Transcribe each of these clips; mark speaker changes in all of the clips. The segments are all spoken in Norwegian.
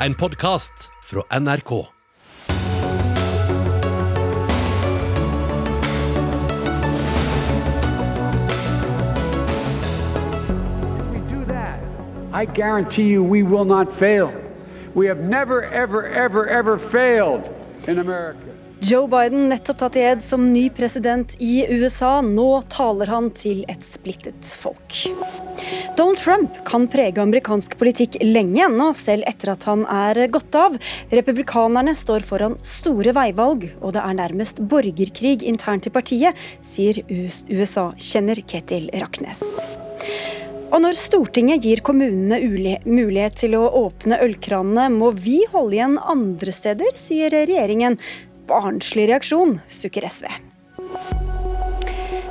Speaker 1: En podkast fra NRK.
Speaker 2: If we do that, I guarantee you we will not fail. We have never, ever, ever, ever failed in America.
Speaker 3: Joe Biden nettopp tatt i ed som ny president i USA. Nå taler han til et splittet folk. Donald Trump kan prege amerikansk politikk lenge ennå, selv etter at han er gått av. Republikanerne står foran store veivalg, og det er nærmest borgerkrig internt i partiet, sier USA-kjenner Ketil Raknes. Og når Stortinget gir kommunene mulighet til å åpne ølkranene, må vi holde igjen andre steder, sier regjeringen. Barnslig reaksjon, sukker SV.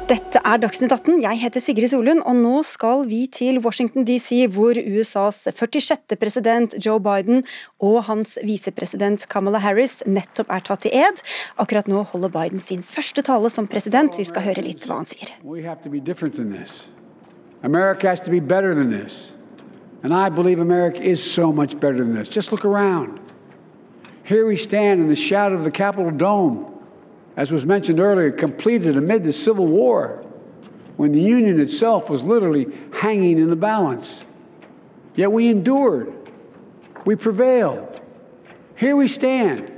Speaker 3: Dette er Dagsnytt 18. Jeg heter Sigrid Solund, og nå skal vi til Washington DC, hvor USAs 46. president Joe Biden og hans visepresident Kamala Harris nettopp er tatt i ed. Akkurat nå holder Biden sin første tale som president. Vi skal høre litt hva han sier.
Speaker 2: America has to be better than this. And I believe America is so much better than this. Just look around. Here we stand in the shadow of the Capitol Dome, as was mentioned earlier, completed amid the Civil War, when the Union itself was literally hanging in the balance. Yet we endured, we prevailed. Here we stand,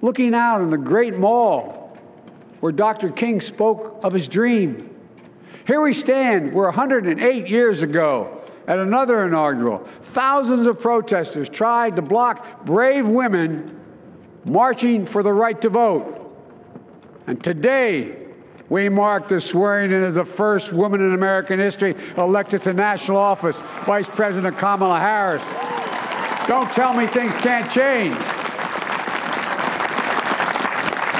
Speaker 2: looking out on the great mall where Dr. King spoke of his dream. Here we stand, where 108 years ago, at another inaugural, thousands of protesters tried to block brave women marching for the right to vote. And today, we mark the swearing in of the first woman in American history elected to national office, Vice President Kamala Harris. Don't tell me things can't change.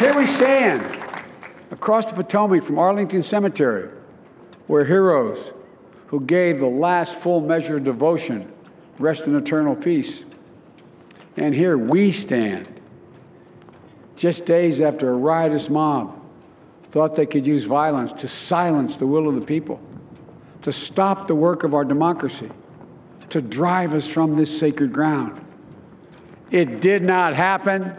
Speaker 2: Here we stand across the Potomac from Arlington Cemetery, where heroes who gave the last full measure of devotion rest in eternal peace. And here we stand, just days after a riotous mob thought they could use violence to silence the will of the people, to stop the work of our democracy, to drive us from this sacred ground. It did not happen.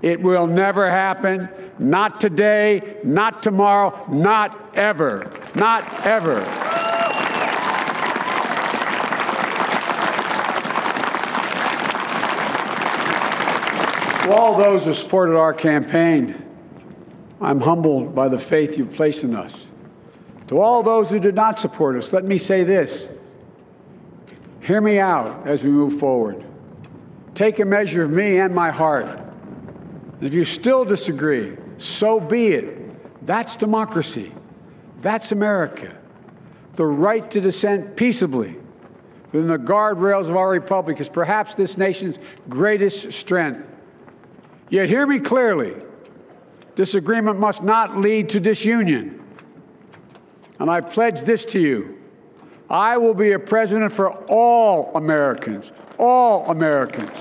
Speaker 2: It will never happen. Not today, not tomorrow, not ever. Not ever. To all those who supported our campaign, I'm humbled by the faith you've placed in us. To all those who did not support us, let me say this. Hear me out as we move forward. Take a measure of me and my heart. And if you still disagree, so be it. That's democracy. That's America. The right to dissent peaceably within the guardrails of our republic is perhaps this nation's greatest strength. Yet hear me clearly disagreement must not lead to disunion. And I pledge this to you I will be a president for all Americans, all Americans.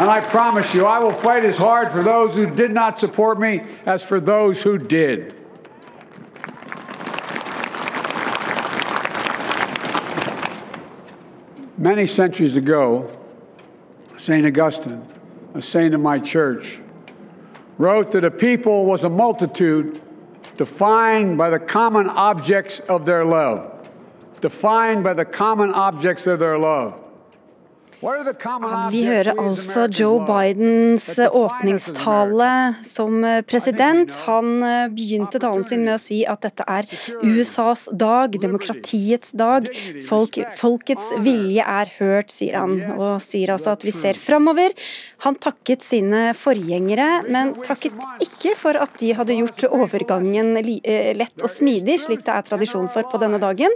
Speaker 2: And I promise you, I will fight as hard for those who did not support me as for those who did. Many centuries ago, St. Augustine, a saint of my church, wrote that a people was a multitude defined by the common objects of their love. Defined by the common objects of their love.
Speaker 3: Vi hører altså Joe Bidens åpningstale som president. Han eh, begynte talen sin med å si at dette er USAs dag, demokratiets dag. Folk, folkets vilje er hørt, sier han. Og sier altså at vi ser framover. Han takket sine forgjengere, men takket ikke for at de hadde gjort overgangen eh, lett og smidig, slik det er tradisjon for på denne dagen.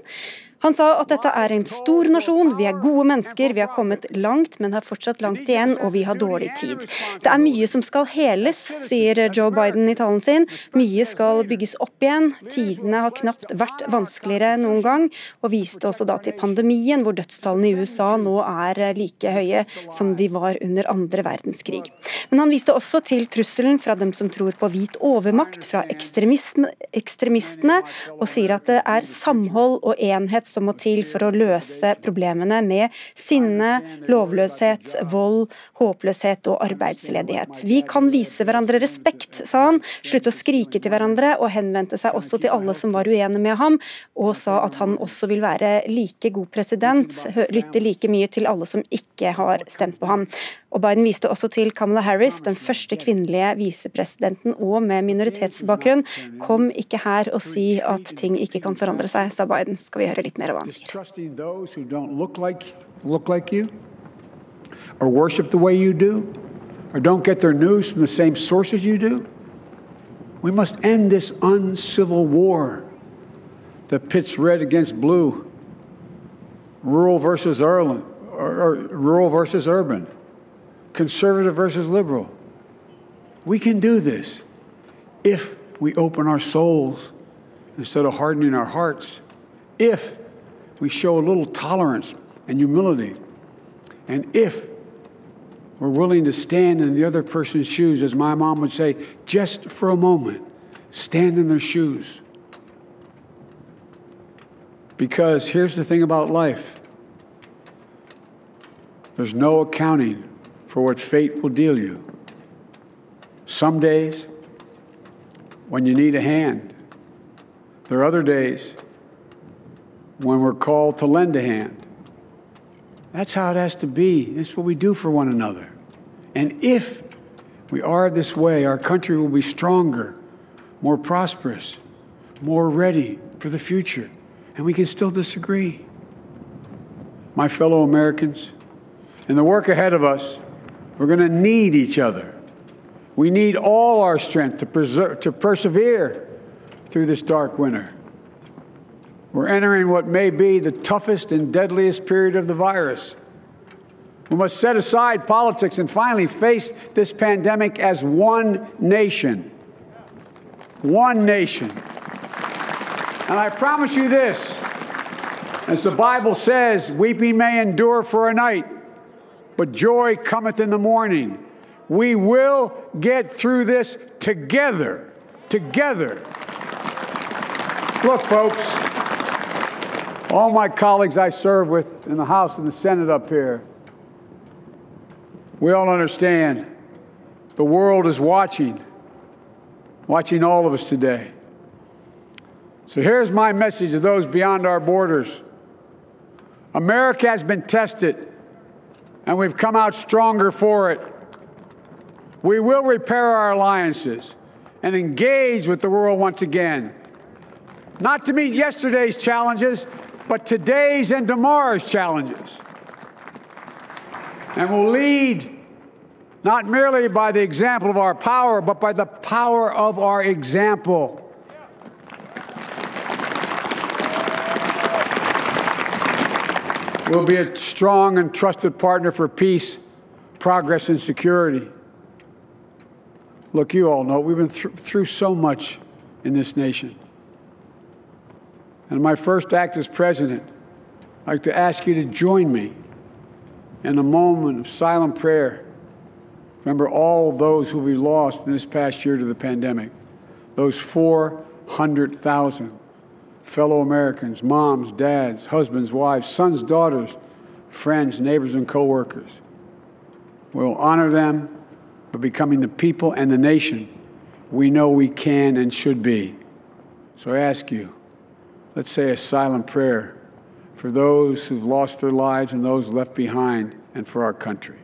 Speaker 3: Han sa at dette er en stor nasjon, vi er gode mennesker, vi har kommet langt, men har fortsatt langt igjen, og vi har dårlig tid. Det er mye som skal heles, sier Joe Biden i talen sin. Mye skal bygges opp igjen. Tidene har knapt vært vanskeligere noen gang, og viste også da til pandemien, hvor dødstallene i USA nå er like høye som de var under andre verdenskrig. Men han viste også til trusselen fra dem som tror på hvit overmakt, fra ekstremistene, og sier at det er samhold og enhet kapasitet som må til for å løse problemene med sinne, lovløshet, vold, håpløshet og arbeidsledighet. Vi kan vise hverandre respekt, sa han, slutte å skrike til hverandre, og henvendte seg også til alle som var uenige med ham, og sa at han også vil være like god president, lytte like mye til alle som ikke har stemt på ham. Og Biden viste også til Kamala Harris, den første kvinnelige visepresidenten og med minoritetsbakgrunn. Kom ikke her og si at ting ikke kan forandre seg, sa Biden. Skal vi høre litt mer av hva han sier.
Speaker 2: Or worship the way you do, or don't get their news from the same sources you do. We must end this uncivil war that pits red against blue, rural versus urban, or, or rural versus urban conservative versus liberal. We can do this if we open our souls instead of hardening our hearts, if we show a little tolerance and humility, and if we're willing to stand in the other person's shoes, as my mom would say, just for a moment, stand in their shoes. Because here's the thing about life there's no accounting for what fate will deal you. Some days, when you need a hand, there are other days when we're called to lend a hand. That's how it has to be. That's what we do for one another. And if we are this way, our country will be stronger, more prosperous, more ready for the future. And we can still disagree. My fellow Americans, in the work ahead of us, we're going to need each other. We need all our strength to, preserve, to persevere through this dark winter. We're entering what may be the toughest and deadliest period of the virus. We must set aside politics and finally face this pandemic as one nation. One nation. And I promise you this as the Bible says, weeping may endure for a night, but joy cometh in the morning. We will get through this together. Together. Look, folks, all my colleagues I serve with in the House and the Senate up here, we all understand the world is watching, watching all of us today. So here's my message to those beyond our borders America has been tested and we've come out stronger for it. We will repair our alliances and engage with the world once again, not to meet yesterday's challenges, but today's and tomorrow's challenges. And we'll lead not merely by the example of our power, but by the power of our example. We'll be a strong and trusted partner for peace, progress, and security. Look, you all know we've been th- through so much in this nation. And my first act as president, I'd like to ask you to join me in a moment of silent prayer. Remember all those who we lost in this past year to the pandemic, those 400,000 fellow Americans, moms, dads, husbands, wives, sons, daughters, friends, neighbors, and coworkers. We'll honor them by becoming the people and the nation we know we can and should be. So I ask you, let's say a silent prayer for those who've lost their lives and those left behind and for our country.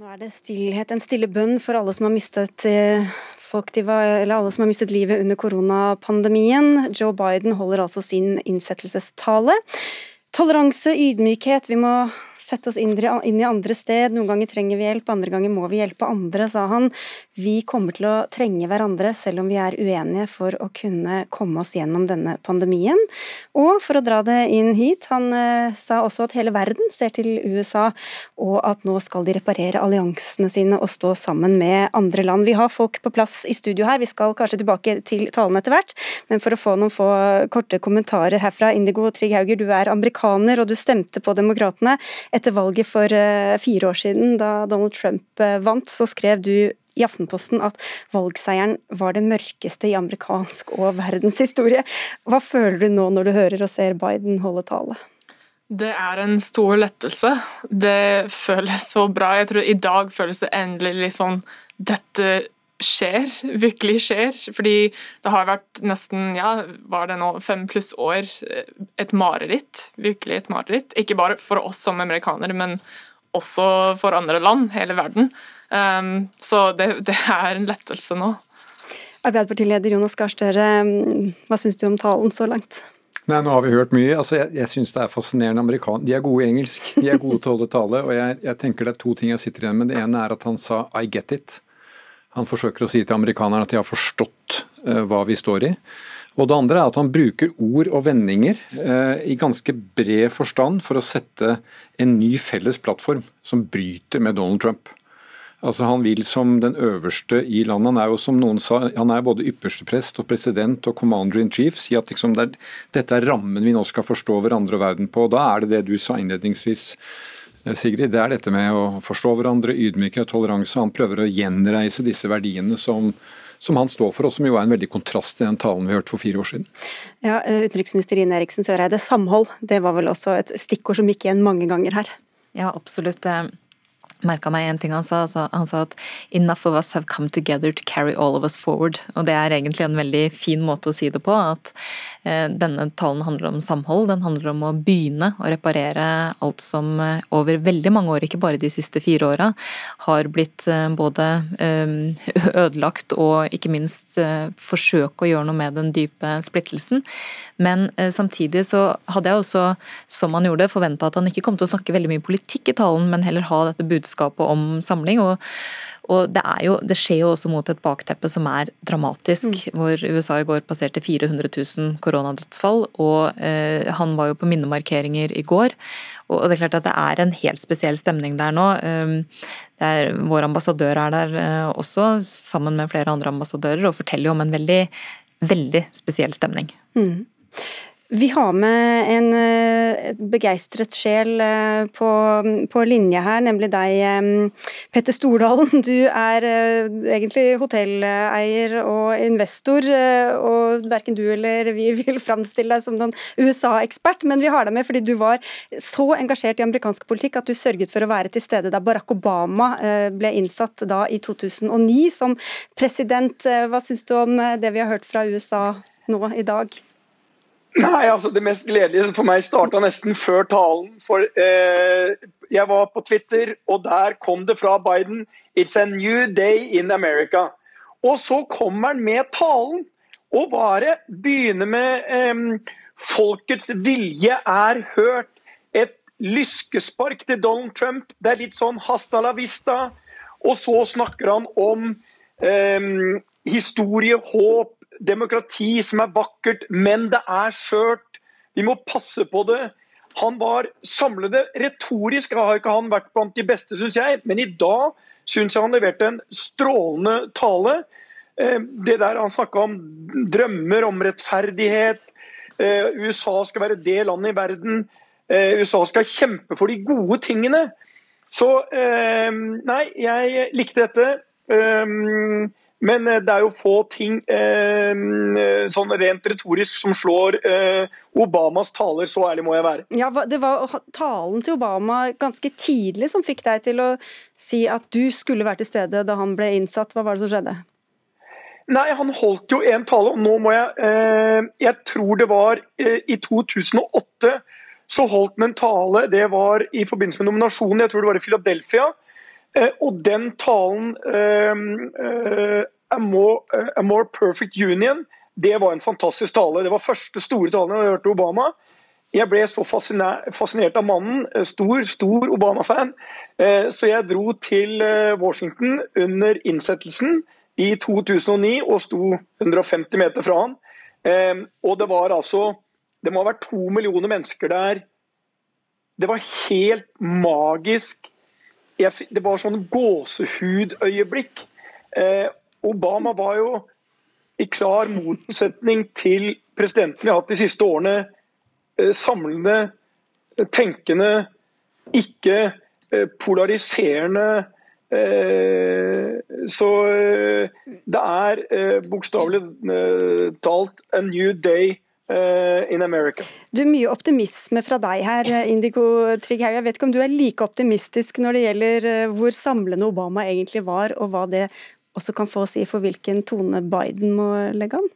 Speaker 3: Nå er det stillhet, en stille bønn for alle som har mistet eh, folk var, eller alle som har mistet livet under koronapandemien. Joe Biden holder altså sin innsettelsestale. Toleranse, ydmykhet, vi må sette oss inn i andre sted. Noen ganger trenger vi hjelp, andre ganger må vi hjelpe andre, sa han. Vi kommer til å trenge hverandre selv om vi er uenige for å kunne komme oss gjennom denne pandemien. Og for å dra det inn hit, han eh, sa også at hele verden ser til USA, og at nå skal de reparere alliansene sine og stå sammen med andre land. Vi har folk på plass i studio her, vi skal kanskje tilbake til talen etter hvert, men for å få noen få korte kommentarer herfra. Indigo Trygg Hauger, du er amerikaner og du stemte på Demokratene. Etter valget for eh, fire år siden, da Donald Trump eh, vant, så skrev du i Aftenposten at valgseieren var det mørkeste i amerikansk og verdenshistorie. Hva føler du nå når du hører og ser Biden holde tale?
Speaker 4: Det er en stor lettelse. Det føles så bra. Jeg tror I dag føles det endelig litt sånn Dette skjer, virkelig skjer. Fordi det har vært nesten ja, var det nå, fem pluss år et mareritt. Virkelig et mareritt. Ikke bare for oss som amerikanere, men også for andre land, hele verden. Um, så det, det, er en lettelse nå.
Speaker 3: Arbeiderpartileder Jonas Gahr Støre, hva syns du om talen så langt?
Speaker 5: Nei, Nå har vi hørt mye. Altså, jeg jeg syns det er fascinerende amerikan... De er gode i engelsk, de er gode til å holde tale. og jeg, jeg, tenker Det er to ting jeg sitter igjen med. Det ene er at han sa 'I get it'. Han forsøker å si til amerikanerne at de har forstått uh, hva vi står i. Og Det andre er at han bruker ord og vendinger uh, i ganske bred forstand for å sette en ny felles plattform som bryter med Donald Trump. Altså Han vil som den øverste i landet. Han er jo som noen sa, han er både ypperste prest og president og commander in chief. Si at liksom det er, dette er rammen vi nå skal forstå hverandre og verden på. Da er det det du sa innledningsvis, eh, Sigrid. Det er dette med å forstå hverandre, ydmykhet, toleranse. Han prøver å gjenreise disse verdiene som, som han står for, og som jo er en veldig kontrast til den talen vi hørte for fire år siden.
Speaker 3: Ja, eh, Utenriksminister Ine Eriksen Søreide, samhold det var vel også et stikkord som gikk igjen mange ganger her?
Speaker 6: Ja, absolutt merka meg en ting han sa. Han sa at 'enough of us have come together to carry all of us forward'. Og det er egentlig en veldig fin måte å si det på. At eh, denne talen handler om samhold. Den handler om å begynne å reparere alt som eh, over veldig mange år, ikke bare de siste fire åra, har blitt eh, både ødelagt og ikke minst forsøke å gjøre noe med den dype splittelsen. Men samtidig så hadde jeg også, som han gjorde, forventa at han ikke kom til å snakke veldig mye politikk i talen, men heller ha dette budskapet budskapet om samling. og og det, jo, det, skjer jo også mot et bakteppe som er dramatisk, mm. hvor USA i går passerte 400 000 koronadødsfall. Og eh, han var jo på minnemarkeringer i går. Og det er klart at det er en helt spesiell stemning der nå. det er, vår ambassadør er der eh, også, sammen med flere andre ambassadører, og forteller jo om en veldig, veldig spesiell stemning. Mm.
Speaker 3: Vi har med en uh, begeistret sjel uh, på, på, linje her, nemlig deg, um, Petter Stordalen. Du er egentlig hotelleier og investor, og verken du eller vi vil framstille deg som noen USA-ekspert, men vi har deg med fordi du var så engasjert i amerikansk politikk at du sørget for å være til stede da Barack Obama ble innsatt da i 2009 som president. Hva syns du om det vi har hørt fra USA nå i dag?
Speaker 7: Nei, altså Det mest gledelige for meg starta nesten før talen. For eh, jeg var på Twitter, og der kom det fra Biden It's a new day in America. Og så kommer han med talen. Og bare begynner med eh, Folkets vilje er hørt. Et lyskespark til Donald Trump. Det er litt sånn hasta la vista. Og så snakker han om eh, historie, håp, demokrati som er vakkert, men det er skjørt. Vi må passe på det. Han var samlende. Retorisk har ikke han vært blant de beste, syns jeg, men i dag syns jeg han leverte en strålende tale. Eh, det der han snakka om drømmer, om rettferdighet. Eh, USA skal være det landet i verden. Eh, USA skal kjempe for de gode tingene. Så nei, jeg likte dette. Men eh, det er jo få ting eh, sånn rent retorisk som slår eh, Obamas taler, så ærlig må jeg være.
Speaker 3: Ja, Det var talen til Obama ganske tidlig som fikk deg til å si at du skulle være til stede da han ble innsatt. Hva var det som skjedde?
Speaker 7: Nei, Han holdt jo en tale, og nå må jeg eh, Jeg tror det var eh, i 2008 så holdt han en tale. Det var i forbindelse med nominasjonen, jeg tror det var i Philadelphia. Eh, og den talen ehm, eh, a more, eh, a more, Perfect Union, det var en fantastisk tale. Det var første store talen jeg hørte Obama. Jeg ble så fascinert av mannen, stor, stor Obama-fan, så jeg dro til Washington under innsettelsen i 2009 og sto 150 meter fra han. Ehm, og det var altså Det må ha vært to millioner mennesker der. Det var helt magisk jeg, det var sånn gåsehudøyeblikk. Eh, Obama var jo i klar motsetning til presidenten vi har hatt de siste årene, eh, samlende, tenkende, ikke eh, polariserende, Så det er bokstavelig talt a new day in America.
Speaker 3: Du, Mye optimisme fra deg her, Indigo Trighaug. Jeg vet ikke om du er like optimistisk når det gjelder hvor samlende Obama egentlig var, og hva det også kan få å si for hvilken tone Biden må legge an?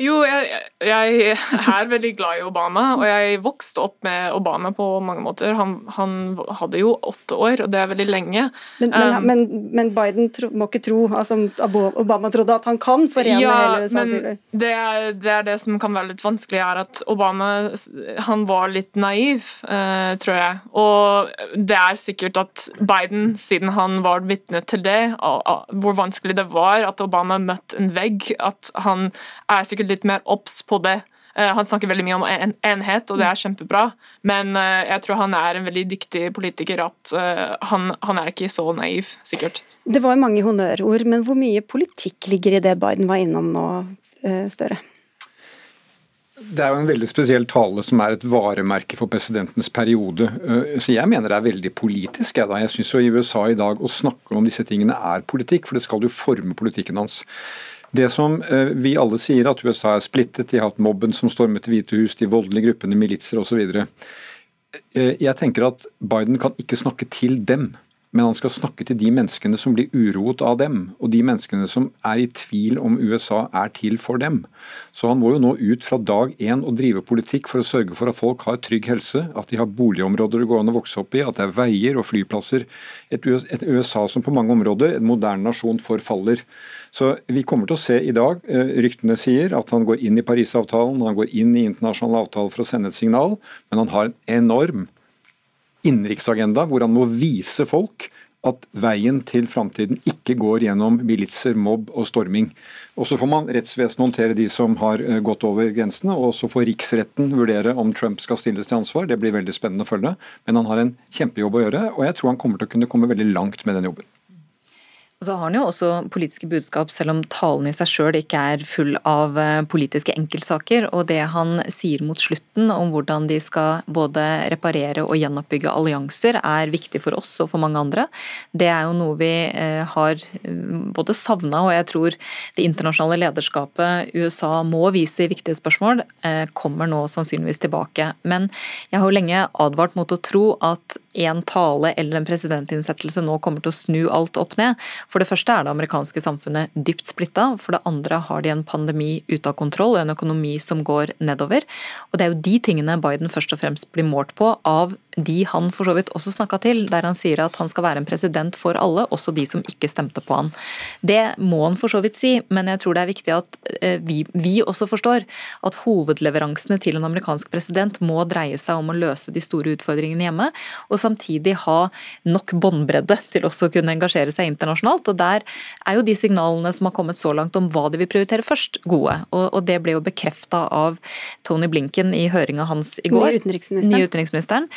Speaker 4: Jo, jeg, jeg, er veldig glad i Obama, og jeg vokste opp med Obama på mange måter. Han, han hadde jo åtte år, og det er veldig lenge.
Speaker 3: Men, men, um, men, men Biden tro, må ikke tro, altså Obama trodde at han kan forene ja, hele?
Speaker 4: Men det er, det er, det som kan være litt vanskelig, er at Obama han var litt naiv, uh, tror jeg. Og det er sikkert at Biden, siden han var vitne til det, uh, uh, hvor vanskelig det var at Obama møtte en vegg, at han er sikkert litt mer obs på det. Eh, han snakker veldig mye om en enhet, og det er kjempebra. Men eh, jeg tror han er en veldig dyktig politiker. at eh, han, han er ikke så naiv, sikkert.
Speaker 3: Det var mange honnørord, men hvor mye politikk ligger i det Biden var innom nå, Støre?
Speaker 5: Det er jo en veldig spesiell tale som er et varemerke for presidentens periode. Så jeg mener det er veldig politisk. Jeg, da. jeg syns i USA i dag å snakke om disse tingene er politikk, for det skal jo forme politikken hans. Det som eh, vi alle sier, at USA er splittet, de har hatt mobben som stormet Det hvite hus, de voldelige gruppene, militser osv. Eh, jeg tenker at Biden kan ikke snakke til dem men han skal snakke til de menneskene som blir uroet av dem, og de menneskene som er i tvil om USA er til for dem. Så han må jo nå ut fra dag én og drive politikk for å sørge for at folk har trygg helse, at de har boligområder det går an å vokse opp i, at det er veier og flyplasser. Et USA som på mange områder, en moderne nasjon, forfaller. Så vi kommer til å se i dag, eh, ryktene sier, at han går inn i Parisavtalen, han går inn i internasjonale avtaler for å sende et signal, men han har en enorm innenriksagenda hvor han må vise folk at veien til framtiden ikke går gjennom militser, mobb og storming. Og Så får man rettsvesenet håndtere de som har eh, gått over grensene, og så får riksretten vurdere om Trump skal stilles til ansvar. Det blir veldig spennende å følge. Men han har en kjempejobb å gjøre, og jeg tror han kommer til å kunne komme veldig langt med den jobben.
Speaker 6: Og så har han jo også politiske budskap, selv om talen i seg sjøl ikke er full av eh, politiske enkeltsaker. Og det han sier mot slutten om hvordan de skal både reparere og gjenoppbygge allianser, er viktig for oss og for mange andre. Det er jo noe vi eh, har eh, både savna, og jeg tror det internasjonale lederskapet USA må vise i viktige spørsmål, kommer nå sannsynligvis tilbake. Men jeg har jo lenge advart mot å tro at en tale eller en presidentinnsettelse nå kommer til å snu alt opp ned. For det første er det amerikanske samfunnet dypt splitta. For det andre har de en pandemi ute av kontroll og en økonomi som går nedover. Og det er jo de tingene Biden først og fremst blir målt på av de han for så vidt også snakka til, der han sier at han skal være en president for alle, også de som ikke stemte på han. Det må han for så vidt si, men jeg tror det er viktig at eh, vi, vi også forstår at hovedleveransene til en amerikansk president må dreie seg om å løse de store utfordringene hjemme, og samtidig ha nok båndbredde til også å kunne engasjere seg internasjonalt. og Der er jo de signalene som har kommet så langt om hva de vil prioritere først, gode. Og, og det ble jo bekrefta av Tony Blinken i høringa hans i går.
Speaker 3: Ny utenriksministeren.
Speaker 6: Ny utenriksministeren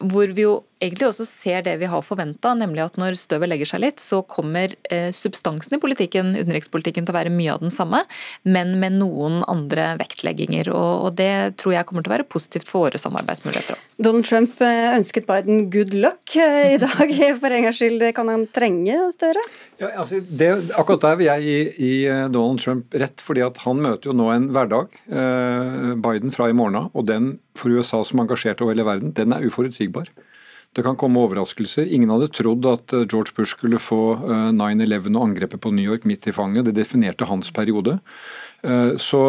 Speaker 6: hvor vi jo egentlig også ser det vi har forventa, nemlig at når støvet legger seg litt, så kommer eh, substansen i politikken, utenrikspolitikken, til å være mye av den samme, men med noen andre vektlegginger. Og, det tror jeg kommer til å være positivt for våre samarbeidsmuligheter.
Speaker 3: Donald Trump eh, ønsket Biden good luck i dag. For en gangs skyld, kan han trenge Støre?
Speaker 5: Ja, altså det, akkurat der vil jeg gi, gi, Donald Trump rett, fordi at han møter jo nå en hverdag, Biden fra i morgen av, og den for USA som er engasjert over hele verden, den er uforutsigbar. Det kan komme overraskelser. Ingen hadde trodd at eh, George Bush skulle få 9-11 eh, og angrepet på New York midt i fanget. Det definerte hans periode. Eh, så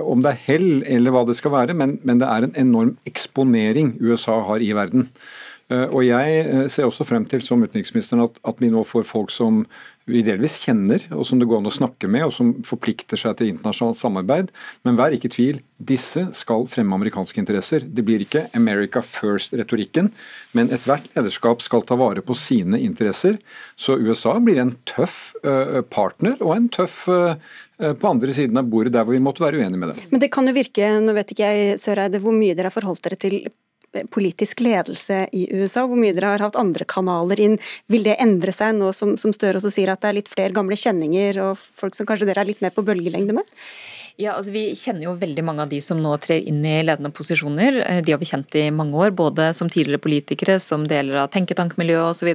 Speaker 5: om det er hell eller hva det skal være, men, men det er en enorm eksponering USA har i verden. Og Jeg ser også frem til som utenriksministeren at, at vi nå får folk som vi delvis kjenner, og som det går an å snakke med, og som forplikter seg til internasjonalt samarbeid. Men vær ikke i tvil, disse skal fremme amerikanske interesser. Det blir ikke 'America first'-retorikken, men ethvert lederskap skal ta vare på sine interesser. Så USA blir en tøff partner og en tøff på andre siden av bordet der hvor vi måtte være uenige med dem.
Speaker 3: Men det kan jo virke, nå vet ikke jeg Søreide, hvor mye dere har forholdt dere til politisk ledelse i USA, hvor mye dere har hatt andre kanaler inn. Vil det endre seg nå som, som Støre også sier at det er litt flere gamle kjenninger og folk som kanskje dere er litt mer på bølgelengde med?
Speaker 6: Ja, altså Vi kjenner jo veldig mange av de som nå trer inn i ledende posisjoner. Eh, de har vi kjent i mange år, både som tidligere politikere, som deler av tenketankmiljøet osv.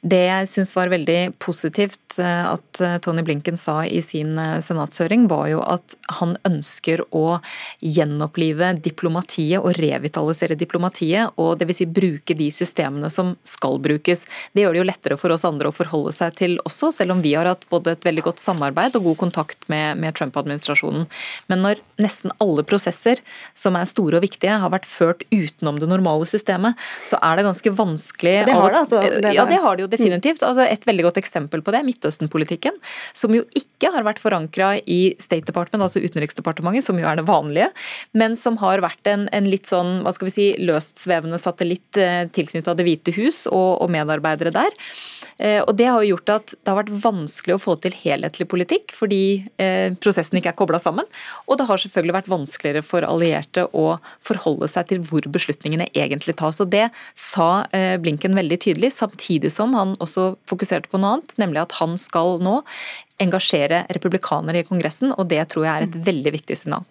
Speaker 6: Det jeg syns var veldig positivt eh, at eh, Tony Blinken sa i sin senatshøring, var jo at han ønsker å gjenopplive diplomatiet og revitalisere diplomatiet, og dvs. Si bruke de systemene som skal brukes. Det gjør det jo lettere for oss andre å forholde seg til også, selv om vi har hatt både et veldig godt samarbeid og god kontakt med, med Trump-administrasjonen diskusjonen. Men når nesten alle prosesser som er store og viktige, har vært ført utenom det normale systemet, så er det ganske vanskelig
Speaker 3: Det har det, altså. Det
Speaker 6: ja, det har det jo definitivt. Altså, et veldig godt eksempel på det er Midtøsten-politikken, som jo ikke har vært forankra i State Department, altså Utenriksdepartementet, som jo er det vanlige, men som har vært en, en litt sånn hva skal vi si, løstsvevende satellitt eh, tilknytta Det hvite hus og, og medarbeidere der. Eh, og Det har jo gjort at det har vært vanskelig å få til helhetlig politikk, fordi eh, prosessen ikke er kobla sammen. Og det har selvfølgelig vært vanskeligere for allierte å forholde seg til hvor beslutningene egentlig tas. Og Det sa eh, Blinken veldig tydelig, samtidig som han også fokuserte på noe annet, nemlig at han skal nå engasjere republikanere i Kongressen, og det tror jeg er et veldig viktig signal.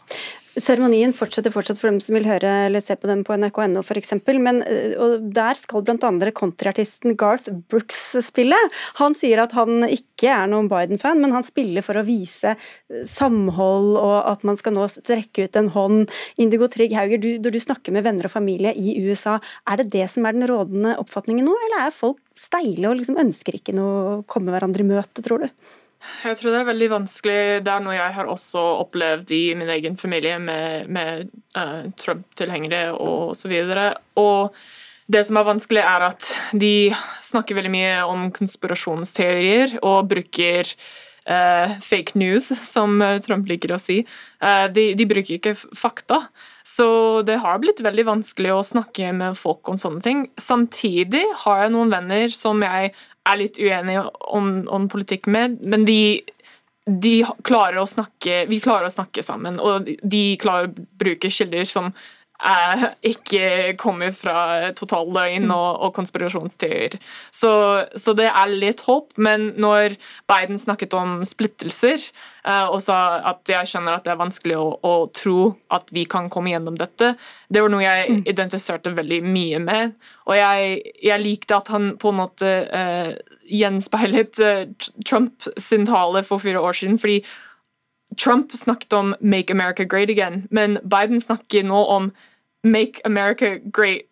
Speaker 3: Seremonien fortsetter fortsatt for dem som vil høre eller se på den på nrk.no f.eks. Men eh, der skal bl.a. countryartisten Garth Brooks spille. Han sier at han ikke er noen Biden-fan, men han spiller for å vise eh, samhold og at man skal nå strekke ut en hånd. Indigo Trygg Hauger, du, når du snakker med venner og familie i USA, er det det som er den rådende oppfatningen nå, eller er folk steile og liksom ønsker ikke noe å komme hverandre i møte, tror du?
Speaker 4: Jeg tror det er veldig vanskelig. Det er noe jeg har også opplevd i min egen familie med, med uh, Trump-tilhengere og så videre. Og det som er vanskelig, er at de snakker veldig mye om konspirasjonsteorier og bruker uh, fake news, som Trump liker å si. Uh, de, de, bruker ikke fakta. Så det har blitt veldig vanskelig å snakke med folk om sånne ting. Samtidig har jeg noen venner som jeg er litt uenige om, om politikk med, men de, de klarer å snakke, vi klarer å snakke sammen, og de klarer å bruke kilder som eh, ikke kommer fra total løgn og, og konspirasjonsteorier. Så, så, det er litt håp, men når Biden snakket om splittelser eh, og sa at jeg skjønner at det er vanskelig å, å, tro at vi kan komme gjennom dette, det var noe jeg mm. identifiserte veldig mye med. Og jeg, jeg likte at han på en måte eh, gjenspeilet eh, Trump sin tale for fire år siden. fordi Trump snakket om 'make America great again', men Biden snakker nå om make America great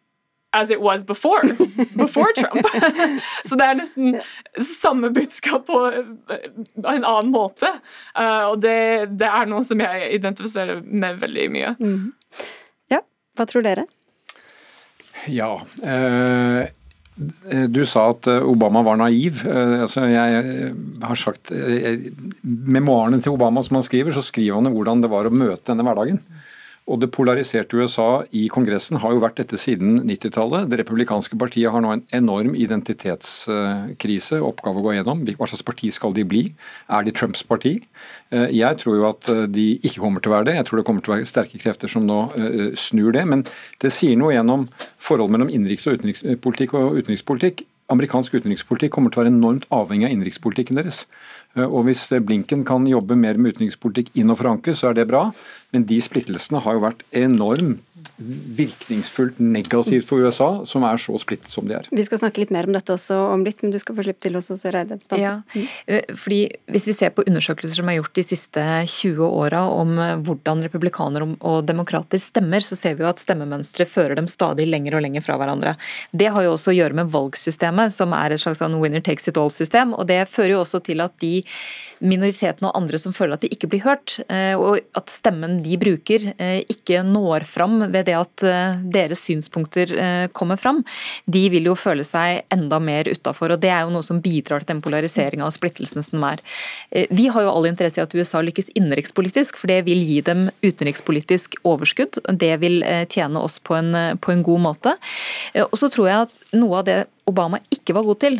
Speaker 4: as it was before, before Trump. Så det er nesten samme budskap på en annen måte. Uh, og det, det, er noe som jeg identifiserer med veldig mye. Mm.
Speaker 3: Ja, hva tror dere?
Speaker 5: Ja. Uh, du sa at Obama var naiv. Altså jeg har sagt Memoarene til Obama som han skriver, så skriver han hvordan det var å møte denne hverdagen. Og Det polariserte USA i Kongressen har jo vært dette siden 90-tallet. Det republikanske partiet har nå en enorm identitetskrise, oppgave å gå gjennom. Hva slags parti skal de bli? Er de Trumps parti? Eh, jeg tror jo at eh, de ikke kommer til å være det. Jeg tror det kommer til å være sterke krefter som nå eh, snur det. Men det sier noe gjennom forholdet mellom innenriks- og utenrikspolitikk og utenrikspolitikk. Amerikansk utenrikspolitikk kommer til å være enormt avhengig av innenrikspolitikken deres. Og Hvis Blinken kan jobbe mer med utenrikspolitikk inn og forankre, så er det bra. Men de splittelsene har jo vært enormt virkningsfullt negativt for USA, som er så splittet som de er.
Speaker 3: Vi skal snakke litt mer om dette også om litt, men du skal få slippe til også, Søreide.
Speaker 6: Ja, eh, fordi Hvis vi ser på undersøkelser som er gjort de siste 20 åra om eh, hvordan republikanere og demokrater stemmer, så ser vi jo at stemmemønsteret fører dem stadig lenger og lenger fra hverandre. Det har jo også å gjøre med valgsystemet, som er et slags sånn winner takes it all-system. og Det fører jo også til at de minoritetene og andre som føler at de ikke blir hørt, eh, og at stemmen de bruker, ikke når fram ved det at eh, deres synspunkter eh, kommer fram, de vil jo føle seg enda mer utafor. Det er jo noe som bidrar til den polariseringa og splittelsen som er. Vi har jo all interesse i at USA lykkes innenrikspolitisk, for det vil gi dem utenrikspolitisk overskudd. Det vil tjene oss på en, på en god måte. Og så tror jeg at noe av det Obama ikke var god til,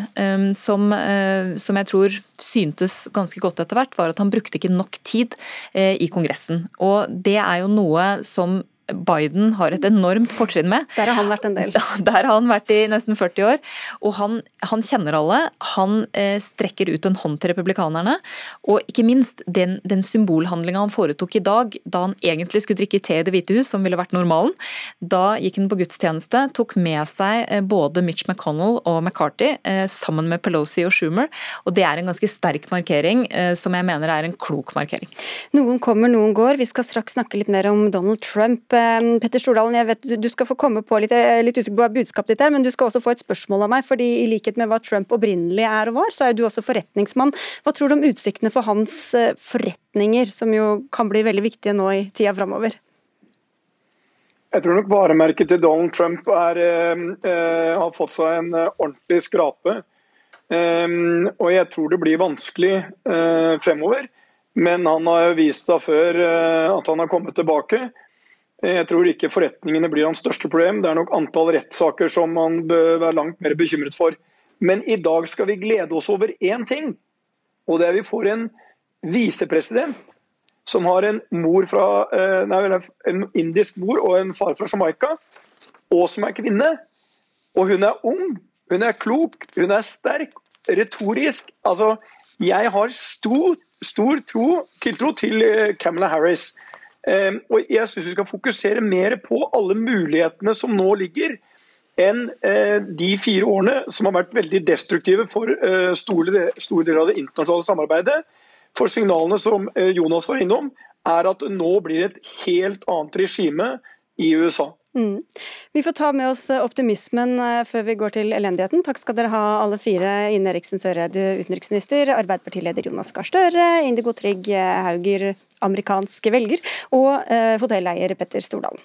Speaker 6: som, eh, som, jeg tror syntes ganske godt etter hvert, var at han brukte ikke nok tid eh, i Kongressen. Og det er jo noe som Biden har et enormt fortrinn med.
Speaker 3: Der har han vært en del.
Speaker 6: Der har han vært i nesten 40 år. Og han, han kjenner alle. Han eh, strekker ut en hånd til republikanerne. Og ikke minst den, den symbolhandlinga han foretok i dag, da han egentlig skulle drikke te i Det hvite hus, som ville vært normalen. Da gikk han på gudstjeneste, tok med seg eh, både Mitch McConnell og McCarthy eh, sammen med Pelosi og Schumer. Og det er en ganske sterk markering, som jeg mener er en klok markering.
Speaker 3: Noen kommer, noen går. Vi skal straks snakke litt mer om Donald Trump. Petter Stordalen, jeg vet du skal få komme på litt, litt usikker på budskapet ditt er, men du skal også få et spørsmål av meg. fordi i likhet med hva Trump opprinnelig er og var, så er du også forretningsmann. Hva tror du om utsiktene for hans forretninger, som jo kan bli veldig viktige nå i tida framover?
Speaker 7: Jeg tror nok varemerket til Donald Trump er, eh, har fått seg en ordentlig skrape. Eh, og jeg tror det blir vanskelig eh, fremover. Men han har vist seg før at han har kommet tilbake. Jeg tror ikke forretningene blir hans største problem. Det er nok antall rettssaker som man bør være langt mer bekymret for. Men i dag skal vi glede oss over én ting. Og det er vi får en visepresident som har en mor fra uh, nei, en indisk mor og en far fra Jamaica, og som er kvinne. Og hun er ung. Hun er klok, hun er sterk, retorisk. Altså, jeg har stor, stor tro, tiltro til eh, Harris. Um, og jeg syns vi skal fokusere mer på alle mulighetene som nå ligger, enn uh, de fire årene som har vært veldig destruktive for uh, store, store, deler av det internasjonale samarbeidet. For signalene som uh, Jonas var innom, er at det nå blir et helt annet regime i USA.
Speaker 3: Mm. Vi får ta med oss eh, optimismen eh, før vi går til elendigheten. Takk skal dere ha alle fire. Ine Eriksen Søreide, utenriksminister, Arbeiderpartileder Jonas Gahr Støre, Indigo Trygg Hauger, amerikansk velger, og hotelleier Petter Stordalen.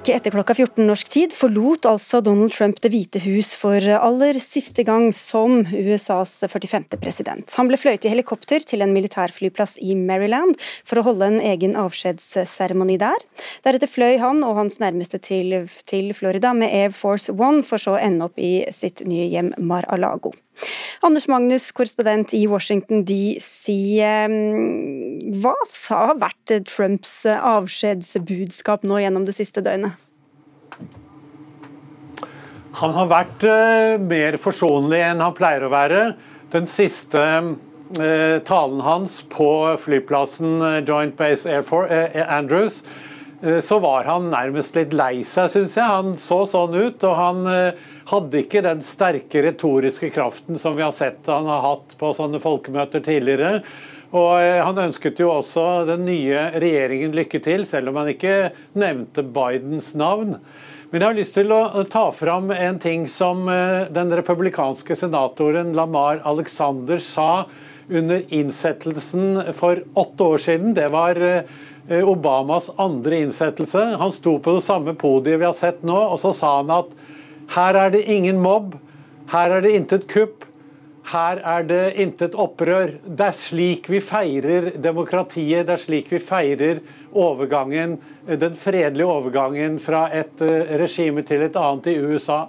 Speaker 3: Like etter klokka 14 norsk tid forlot altså Donald Trump Det hvite hus for aller siste gang som USAs 45. president. Han ble fløyet i helikopter til en militærflyplass i Maryland for å holde en egen avskjedsseremoni der. Deretter fløy han og hans nærmeste til, til Florida med Air Force One, for så å ende opp i sitt nye hjem Mar-a-Lago. Anders Magnus, korrespondent i Washington DC. Hva har vært Trumps avskjedsbudskap nå gjennom det siste døgnet?
Speaker 8: Han har vært mer forsonlig enn han pleier å være. Den siste talen hans på flyplassen Joint Base Air Force, Andrews, så var han nærmest litt lei seg, syns jeg. Han så sånn ut. og han hadde ikke den sterke retoriske kraften som vi har sett han har hatt på sånne folkemøter tidligere. Og eh, Han ønsket jo også den nye regjeringen lykke til, selv om han ikke nevnte Bidens navn. Men jeg har lyst til å ta fram en ting som eh, den republikanske senatoren Lamar Alexander sa under innsettelsen for åtte år siden. Det var eh, Obamas andre innsettelse. Han sto på det samme podiet vi har sett nå, og så sa han at her er det ingen mobb. Her er det intet kupp. Her er det intet opprør. Det er slik vi feirer demokratiet. Det er slik vi feirer overgangen, den fredelige overgangen fra et eh, regime til et annet i USA.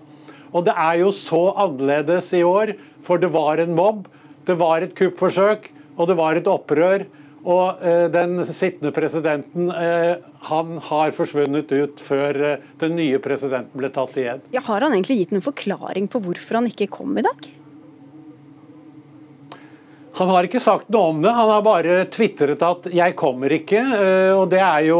Speaker 8: Og det er jo så annerledes i år, for det var en mobb, det var et kuppforsøk, og det var et opprør. Og eh, den sittende presidenten eh, han har forsvunnet ut før eh, den nye presidenten ble tatt igjen.
Speaker 3: Ja, har han egentlig gitt noen forklaring på hvorfor han ikke kom i dag?
Speaker 8: Han har ikke sagt noe om det, han har bare tvitret at 'jeg kommer ikke'. og Det er jo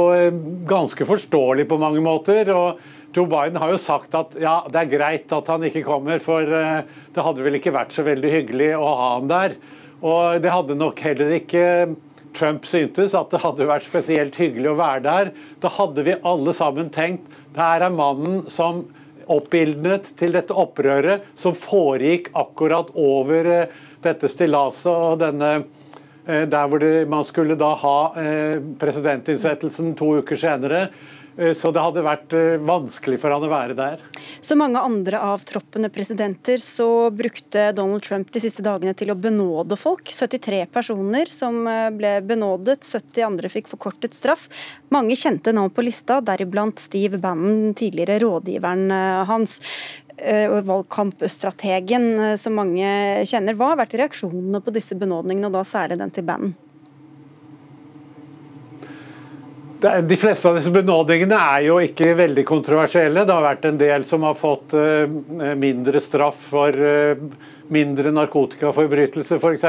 Speaker 8: ganske forståelig på mange måter. og Joe Biden har jo sagt at ja, det er greit at han ikke kommer, for det hadde vel ikke vært så veldig hyggelig å ha han der. Og det hadde nok heller ikke Trump syntes at det hadde vært spesielt hyggelig å være der. Da hadde vi alle sammen tenkt det her er mannen som oppildnet til dette opprøret som foregikk akkurat over eh, dette stillaset og denne eh, der hvor man skulle da ha eh, presidentinnsettelsen to uker senere. Eh, så det hadde vært eh, vanskelig for han å være der.
Speaker 3: Som mange andre avtroppende presidenter så brukte Donald Trump de siste dagene til å benåde folk. 73 personer som eh, ble benådet, 70 andre fikk forkortet straff. Mange kjente navn på lista, deriblant Steve Bannon, tidligere rådgiveren hans. og valgkampstrategen som mange kjenner. Hva har vært reaksjonene på disse benådningene, og da særlig den til Bannon?
Speaker 8: De fleste av disse benådningene er jo ikke veldig kontroversielle. Det har vært en del som har fått eh, mindre straff for eh, mindre narkotikaforbrytelser, f.eks.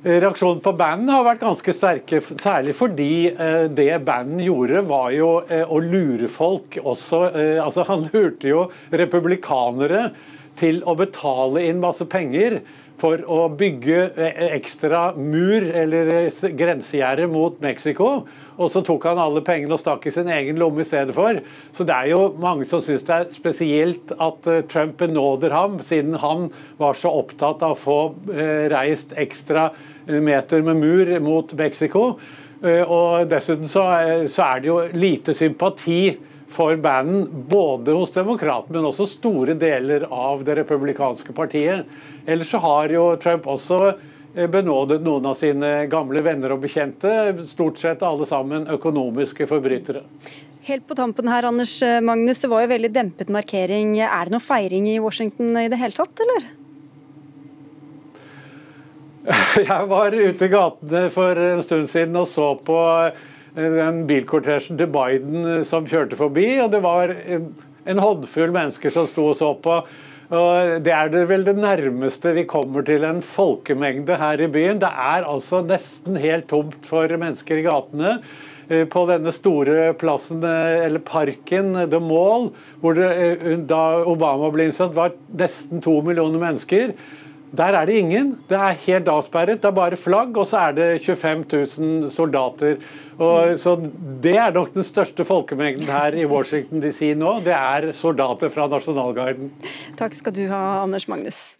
Speaker 8: Reaksjonen på bandet har vært ganske sterke, særlig fordi eh, det bandet gjorde, var jo å lure folk også. Altså, han lurte jo republikanere til å betale inn masse penger for å bygge ekstra mur eller grensegjerde mot Mexico og så tok han alle pengene og stakk i sin egen lomme i stedet for. Så det er jo mange som syns det er spesielt at uh, Trump benåder ham, siden han var så opptatt av å få uh, reist ekstra eh, meter med mur mot Mexico. Og dessuten så, er det jo lite sympati for banden, både hos demokratene, men også store deler av det republikanske partiet. Ellers så har jo Trump også Eh, benådet noen av sine gamle venner og bekjente, stort sett alle sammen økonomiske forbrytere.
Speaker 3: Helt på tampen her, Anders eh, Magnus, det var jo veldig dempet markering. Er det noe feiring i Washington i det hele tatt, eller?
Speaker 8: Jeg var ute i gatene for en stund siden og så på eh, den bilkortesjen til Biden som kjørte forbi. og Det var en håndfull mennesker som sto og så på. Og Det er det vel det nærmeste vi kommer til en folkemengde her i byen. Det er altså nesten helt tomt for mennesker i gatene. Eh, på denne store plassen, eh, eller parken, The Mall, hvor det, eh, da Obama ble innsatt, var nesten to millioner mennesker. Der er det ingen. Det er helt avsperret. Det er bare flagg, og så er det 25 000 soldater. Og, så Det er nok den største folkemengden her i Washington DC nå. Det er soldater fra nasjonalgarden.
Speaker 3: Takk skal du ha, Anders Magnus.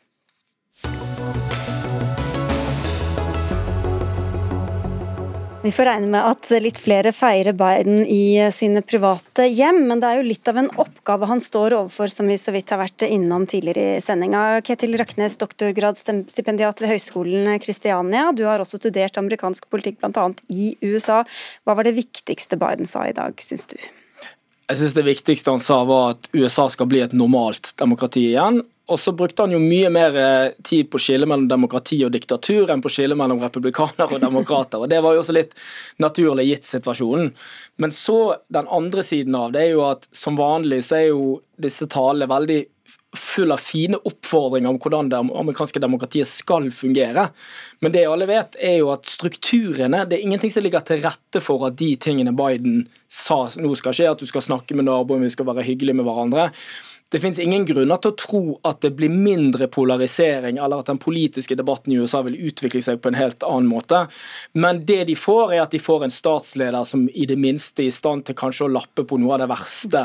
Speaker 3: Vi får regne med at litt flere feirer Biden i sine private hjem, men det er jo litt av en oppgave han står overfor, som vi så vidt har vært innom tidligere i sendinga. Ketil Raknes, doktorgradsstipendiat ved Høgskolen Kristiania. Du har også studert amerikansk politikk bl.a. i USA. Hva var det viktigste Biden sa i dag, syns du?
Speaker 9: Jeg synes Det viktigste han sa var at USA skal bli et normalt demokrati igjen, og så brukte han jo mye mer eh, tid på å skille mellom demokrati og diktatur enn på å skille mellom republikanere og demokrater. og Det var jo også litt naturlig gitt situasjonen. Men så den andre siden av det er jo at som vanlig så er jo disse talene veldig full av fine oppfordringer om hvordan det amerikanske demokratiet skal fungere. Men det alle vet, er jo at strukturene Det er ingenting som ligger til rette for at de tingene Biden sa nå skal skje, at du skal snakke med naboen, vi skal være hyggelige med hverandre. Det finnes ingen grunner til å tro at det blir mindre polarisering, eller at den politiske debatten i USA vil utvikle seg på en helt annen måte. Men det de får, er at de får en statsleder som i det minste er i stand til kanskje å lappe på noe av det verste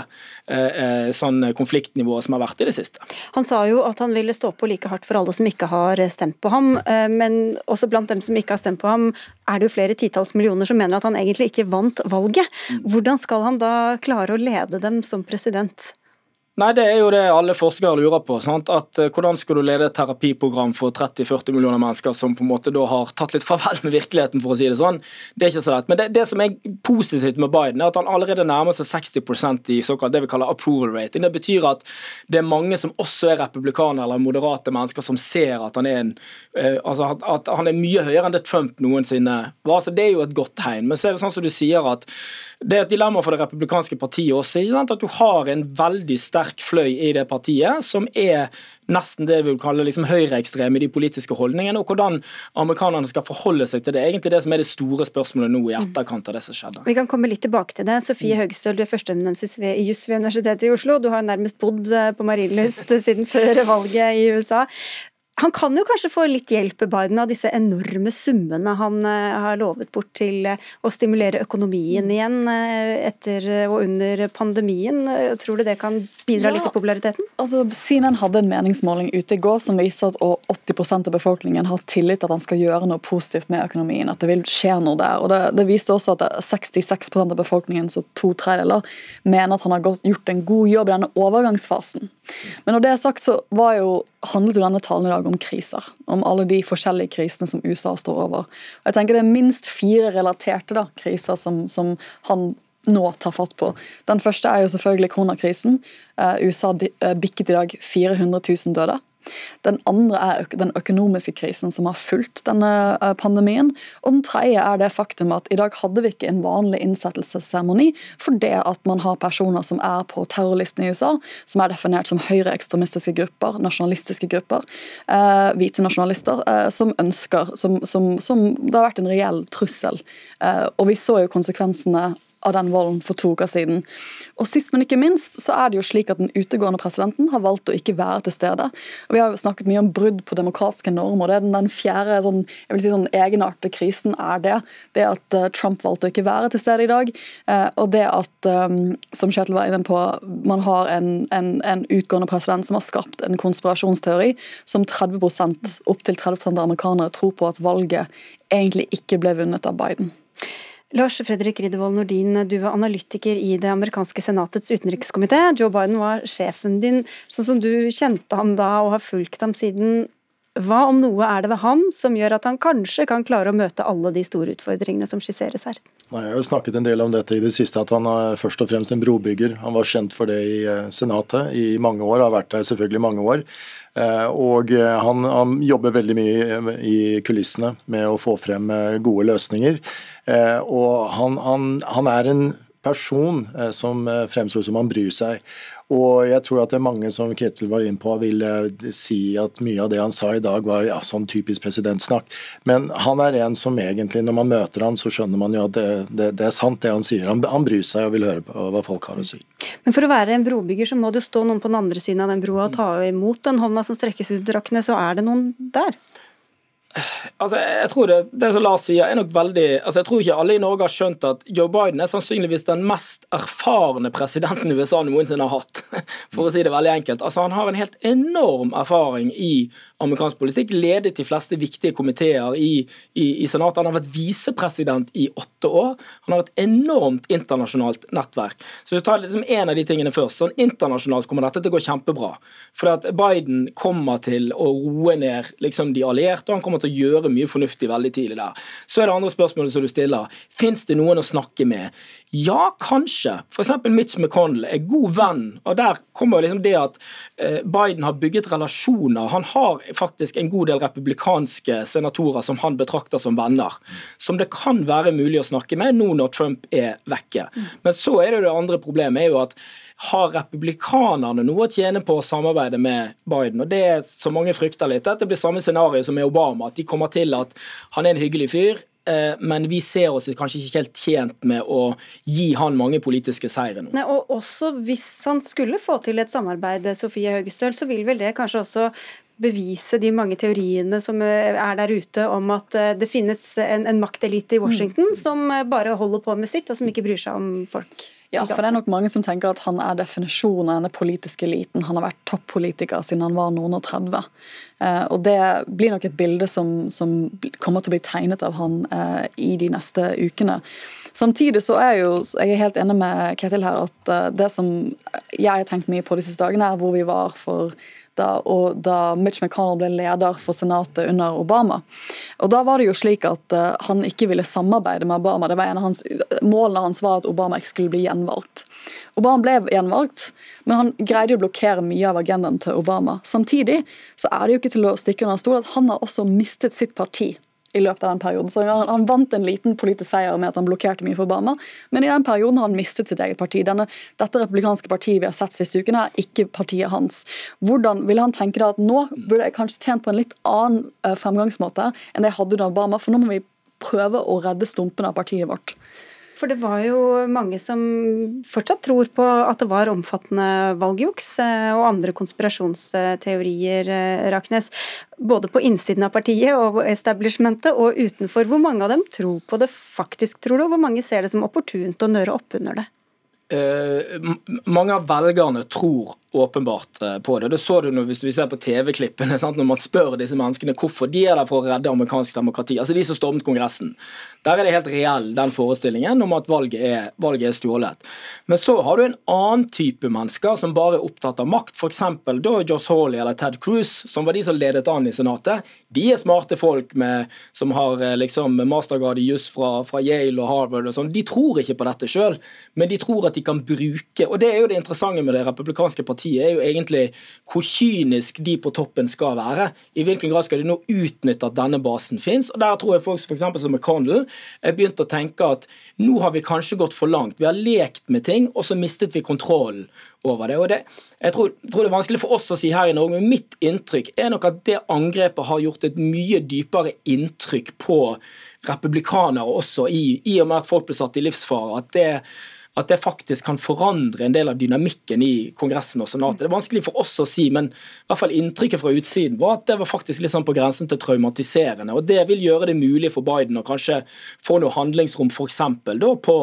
Speaker 9: eh, eh sånn konfliktnivået som har vært i det siste.
Speaker 3: Han sa jo at han ville stå på like hardt for alle som ikke har stemt på ham, eh, men også blant dem som ikke har stemt på ham, er det jo flere titalls millioner som mener at han egentlig ikke vant valget. Mm. Hvordan skal han da klare å lede dem som president?
Speaker 9: Nei, Det er jo det alle forskere lurer på. Sant? At uh, Hvordan skal du lede et terapiprogram for 30-40 millioner mennesker som på en måte da har tatt litt farvel med virkeligheten, for å si det sånn. Det er ikke så lett. Men det, det som er positivt med Biden, er at han allerede nærmer seg 60% i såkalt det vi kaller approval rating. Det betyr at det er mange som også er republikanere eller moderate mennesker som ser at han er en uh, altså at, at, han er mye høyere enn det Trump noensinne var. Så Det er jo et godt tegn. Men så er det sånn som du sier at det er et dilemma for det republikanske partiet også. ikke sant? At du har en veldig sterk fløy i det partiet som er nesten det vi vil kalle liksom høyreekstreme i de politiske holdningene. Og hvordan amerikanerne skal forholde seg til det. Egentlig det som er det store spørsmålet nå i etterkant av det som skjedde.
Speaker 3: Vi kan komme litt tilbake til det. Sofie Høgestøl, du er førsteamanuensis ved juss ved Universitetet i Oslo. Du har nærmest bodd eh, på Marienlyst siden før valget i USA. Han kan jo kanskje få litt hjelp Biden av disse enorme summene han uh, har lovet bort til uh, å stimulere økonomien igjen uh, etter og under pandemien. Tror du det kan bidra ja, litt til populariteten?
Speaker 10: Altså, CNN hadde en meningsmåling ute i går som viser at 80% av befolkningen har tillit til at han skal gjøre noe positivt med økonomien. At det vil skje noe der. Og Det, det viste også at 66% av befolkningen, så to tredjedeler, mener at han har gjort en god jobb i denne overgangsfasen. Men når det er sagt, så jo, handlet jo denne talen i dag om kriser. Om alle de forskjellige krisene som USA står over. Og jeg tenker Det er minst fire relaterte da, kriser som, som han nå tar fatt på. Den første er jo selvfølgelig koronakrisen. USA bikket i dag 400 000 døde. Den andre er den økonomiske krisen som har fulgt denne eh, pandemien. Og den tredje er det faktum at i dag hadde vi ikke en vanlig innsettelsesseremoni fordi at man har personer som er på terrorlisten i USA, som er definert som høyreekstremistiske grupper, nasjonalistiske grupper, eh, hvite nasjonalister, eh, som ønsker som, som, som, Det har vært en reell trussel. Eh, og vi så jo konsekvensene av den volden for to uker siden. Og Sist, men ikke minst, så er det jo slik at den utegående presidenten har valgt å ikke være til stede. Og Vi har jo snakket mye om brudd på demokratiske normer. det er Den, den fjerde sånn, jeg vil si sånn egenartede krisen er det. Det at uh, Trump valgte å ikke være til stede i dag. Uh, og det at, um, som Kjetil var inne på, man har en, en, en, utgående president som har skapt en konspirasjonsteori som 30 opptil 30 av amerikanere tror på at valget egentlig ikke ble vunnet av Biden.
Speaker 3: Lars Fredrik Riddervold Nordin, du var analytiker i det amerikanske senatets utenrikskomité. Joe Biden var sjefen din, sånn som du kjente ham da og har fulgt ham siden. Hva om noe er det ved ham som gjør at han kanskje kan klare å møte alle de store utfordringene som skisseres her?
Speaker 11: Nei, jeg har jo snakket en del om dette i det siste, at han er først og fremst en brobygger. Han var kjent for det i eh, Senatet i mange år, har vært der selvfølgelig mange år. Eh, og eh, han, han jobber veldig mye i kulissene med å få frem gode løsninger. Eh, og han, han, han er en person eh, som eh, fremstår som han bryr seg. Og jeg tror at det er mange som Ketil var inne på, vil si at mye av det han sa i dag var ja, sånn typisk presidentsnakk. Men han er en som egentlig, når man møter han, så skjønner man jo at det, det, det er sant det han sier. Han, han, bryr seg og vil høre på hva folk har å si.
Speaker 3: Men for å være en brobygger, så må det stå noen på den andre siden av den broa og ta imot den hånda som strekkes ut, drakkene Så er det noen der?
Speaker 9: Altså, jeg tror det, det som Lars sier, er nok veldig altså Jeg tror ikke alle i Norge har skjønt at Joe Biden er sannsynligvis den mest erfarne presidenten USA noensinne har hatt. For å si det veldig enkelt. Altså, han har en helt enorm erfaring i amerikansk politikk. Ledet de fleste viktige komiteer i, i, i Senatet. Han har vært visepresident i åtte år. Han har et enormt internasjonalt nettverk. Så vi tar liksom en av de tingene først. Sånn Internasjonalt kommer dette til å gå kjempebra. For at Biden kommer til å roe ned liksom, de allierte, og han kommer til å gjøre mye fornuftig veldig tidlig der. Så er det andre spørsmålet som du stiller. Fins det noen å snakke med? Ja, kanskje. F.eks. Mitch McConnell er god venn. og Der kommer liksom det at eh, Biden har bygget relasjoner. Han har faktisk en god del republikanske senatorer som han betrakter som venner. Som det kan være mulig å snakke med nå når Trump er vekke. Men så er det det andre problemet er jo at har republikanerne noe å tjene på å samarbeide med Biden? Og Det er så mange frykter litt, Dette blir samme scenario som med Obama. At de kommer til at han er en hyggelig fyr, men vi ser oss kanskje ikke helt tjent med å gi han mange politiske seire nå.
Speaker 3: Nei, og også Hvis han skulle få til et samarbeid, Sofie Høgestøl, så vil vel det kanskje også bevise de mange teoriene som eh, er der ute om at eh, det finnes en, en maktelite i Washington mm. som bare holder på med sitt, og som ikke bryr seg om folk.
Speaker 10: Ja, for det er nok mange som tenker at han er definisjonen av den politiske eliten. Han har vært toppolitiker siden han var noen og 30. Eh, og det blir nok et bilde som, som kommer til å bli tegnet av han eh, i de neste ukene. Samtidig så er jeg jo jeg er helt enig med Ketil her at eh, det som jeg har tenkt mye på de siste dagene, er hvor vi var for da, da Mitch McConnell ble leder for Senatet under Obama. Og Da var det jo slik at uh, han ikke ville samarbeide med Obama. Det var en av hans, Målene hans var at Obama ikke skulle bli gjenvalgt. Obama ble gjenvalgt, men han greide å blokkere mye av agendaen til Obama. Samtidig så er det jo ikke til å stikke under stol at han har også mistet sitt parti i løpet av den perioden. Så han, han, vant en liten politisk seier med at han blokkerte mye for Obama, men i den perioden har han mistet sitt eget parti. Denne, dette republikanske partiet vi har sett siste uken, er ikke partiet hans. Hvordan vil han tenke da at nå burde jeg kanskje tjent på en litt annen eh, fremgangsmåte enn det jeg hadde under Obama, for nå må vi prøve å redde stumpene av partiet vårt.
Speaker 3: For det var jo mange som fortsatt tror på at det var omfattende valgjuks eh, og andre konspirasjonsteorier, eh, Raknes. Både på innsiden av partiet og establishmentet og utenfor. Hvor mange av dem tror på det faktisk, tror du? Og hvor mange ser det som opportunt å nøre opp under det?
Speaker 9: Eh, mange av velgerne tror åpenbart eh, på det. Det så du når, hvis vi ser på TV-klippene, når man spør disse menneskene hvorfor de er der for å redde amerikansk demokrati. Altså de som stormet Kongressen. Der er det helt reell, den forestillingen om at valget er, valget er stjålet. Men så har du en annen type mennesker som bare er opptatt av makt. F.eks. da Josh Hawley eller Ted Cruz, som var de som ledet an i Senatet. De er smarte folk med, som har eh, liksom mastergrad i juss fra, fra, Yale og Harvard og sånn. De tror ikke på dette sjøl, men de tror at de kan bruke Og det er jo det interessante med det republikanske partiet, er jo egentlig hvor kynisk de på toppen skal være. I hvilken grad skal de nå utnytte at denne basen fins? Der tror jeg folk f.eks. som McConnell er begynte å tenke at nå har vi kanskje gått for langt. Vi har lekt med ting, og så mistet vi kontrollen over det. Og det, jeg tror, tror, det er vanskelig for oss å si her i Norge, men mitt inntrykk er nok at det angrepet har gjort et mye dypere inntrykk på republikanere også, i, i og med at folk ble satt i livsfare. at det at det faktisk kan forandre en del av dynamikken i Kongressen og Senatet. Det er vanskelig for oss å si, men i hvert fall inntrykket fra utsiden var at det var faktisk litt sånn på grensen til traumatiserende. og Det vil gjøre det mulig for Biden å kanskje få noe handlingsrom f.eks. på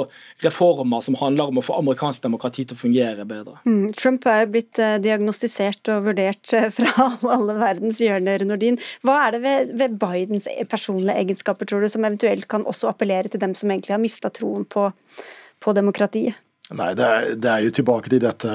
Speaker 9: reformer som handler om å få amerikansk demokrati til å fungere bedre.
Speaker 3: Mm, Trump er jo blitt eh, diagnostisert og vurdert eh, fra alle verdens hjørner, Nordin. Hva er det ved, ved Bidens personlige egenskaper tror du, som eventuelt kan også appellere til dem som egentlig har mista troen på på demokratiet?
Speaker 11: Nei, det er, det er, jo tilbake til dette,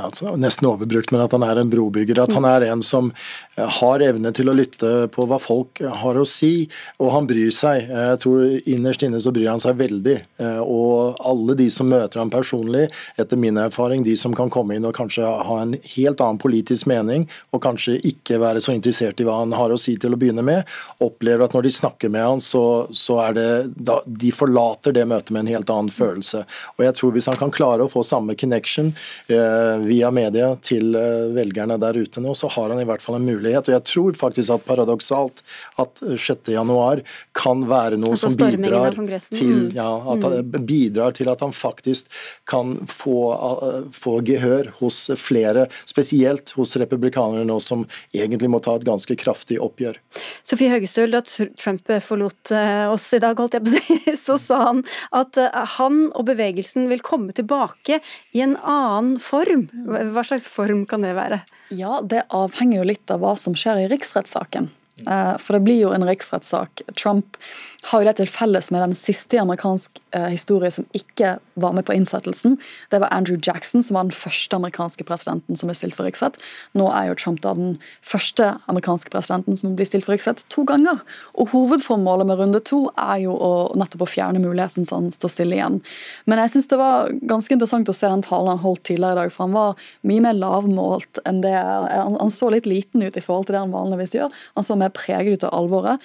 Speaker 11: altså, nesten overbrukt, men at han er en brobygger. At han er en som eh, har evne til å lytte på hva folk har å si, og han bryr seg. Jeg tror Innerst inne så bryr han seg veldig. Eh, og alle de som møter ham personlig, etter min erfaring, de som kan komme inn og kanskje ha en helt annen politisk mening, og kanskje ikke være så interessert i hva han har å si til å begynne med, opplever at når de snakker med han, så, så er det da, De forlater det møtet med en helt annen følelse. Og jeg tror hvis han kan klare å få samme connection eh, via media til eh, velgerne der ute nå, så har han i hvert fall en mulighet. Og jeg tror faktisk at paradoksalt at 6.1 kan være noe altså, som bidrar til, mm. ja, at, mm. bidrar til at han faktisk kan få, uh, få gehør hos flere, spesielt hos republikanere nå som egentlig må ta et ganske kraftig oppgjør.
Speaker 3: Sofie Høgestøl, da Trump forlot oss i dag, holdt jeg på å si, så sa han at han og bevegelsen vil komme komme tilbake i en annen form. Hva slags form kan det være?
Speaker 10: Ja, Det avhenger jo litt av hva som skjer i riksrettssaken. Eh, for det blir jo en riksrettssak. Trump har jo det til felles med den siste i amerikansk eh, historie som ikke var med på innsettelsen. Det var Andrew Jackson, som var den første amerikanske presidenten som ble stilt for riksrett. Nå er jo Trump da den første amerikanske presidenten som blir stilt for riksrett to ganger. Og Hovedformålet med runde to er jo å, nettopp å fjerne muligheten så han står stille igjen. Men jeg syns det var ganske interessant å se den talen han holdt tidligere i dag, for han var mye mer lavmålt enn det Han, han så litt liten ut i forhold til det han vanligvis gjør. Han så mer preget av alvoret.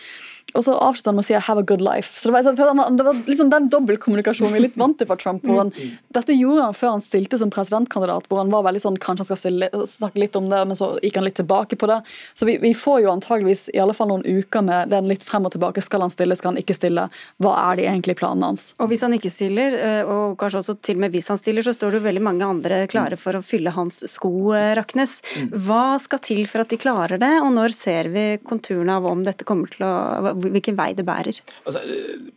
Speaker 10: Og så avslutta han med å si 'have a good life'. Så Det var, det var liksom den dobbeltkommunikasjonen vi er litt vant til fra Trump. hvor han, Dette gjorde han før han stilte som presidentkandidat, hvor han var veldig sånn kanskje han skal stille, snakke litt om det, men så gikk han litt tilbake på det. Så vi, vi får jo antageligvis i alle fall noen uker med den litt frem og tilbake. Skal han stille, skal han ikke stille? Hva er de egentlig planene hans?
Speaker 3: Og hvis han ikke stiller, eh, og kanskje også til og med hvis han stiller, så står det jo veldig mange andre klare for å fylle hans sko, eh, Raknes. Hva skal til for at de klarer det, og når ser vi konturene av om dette kommer til å hvilken vei det bærer?
Speaker 9: Altså,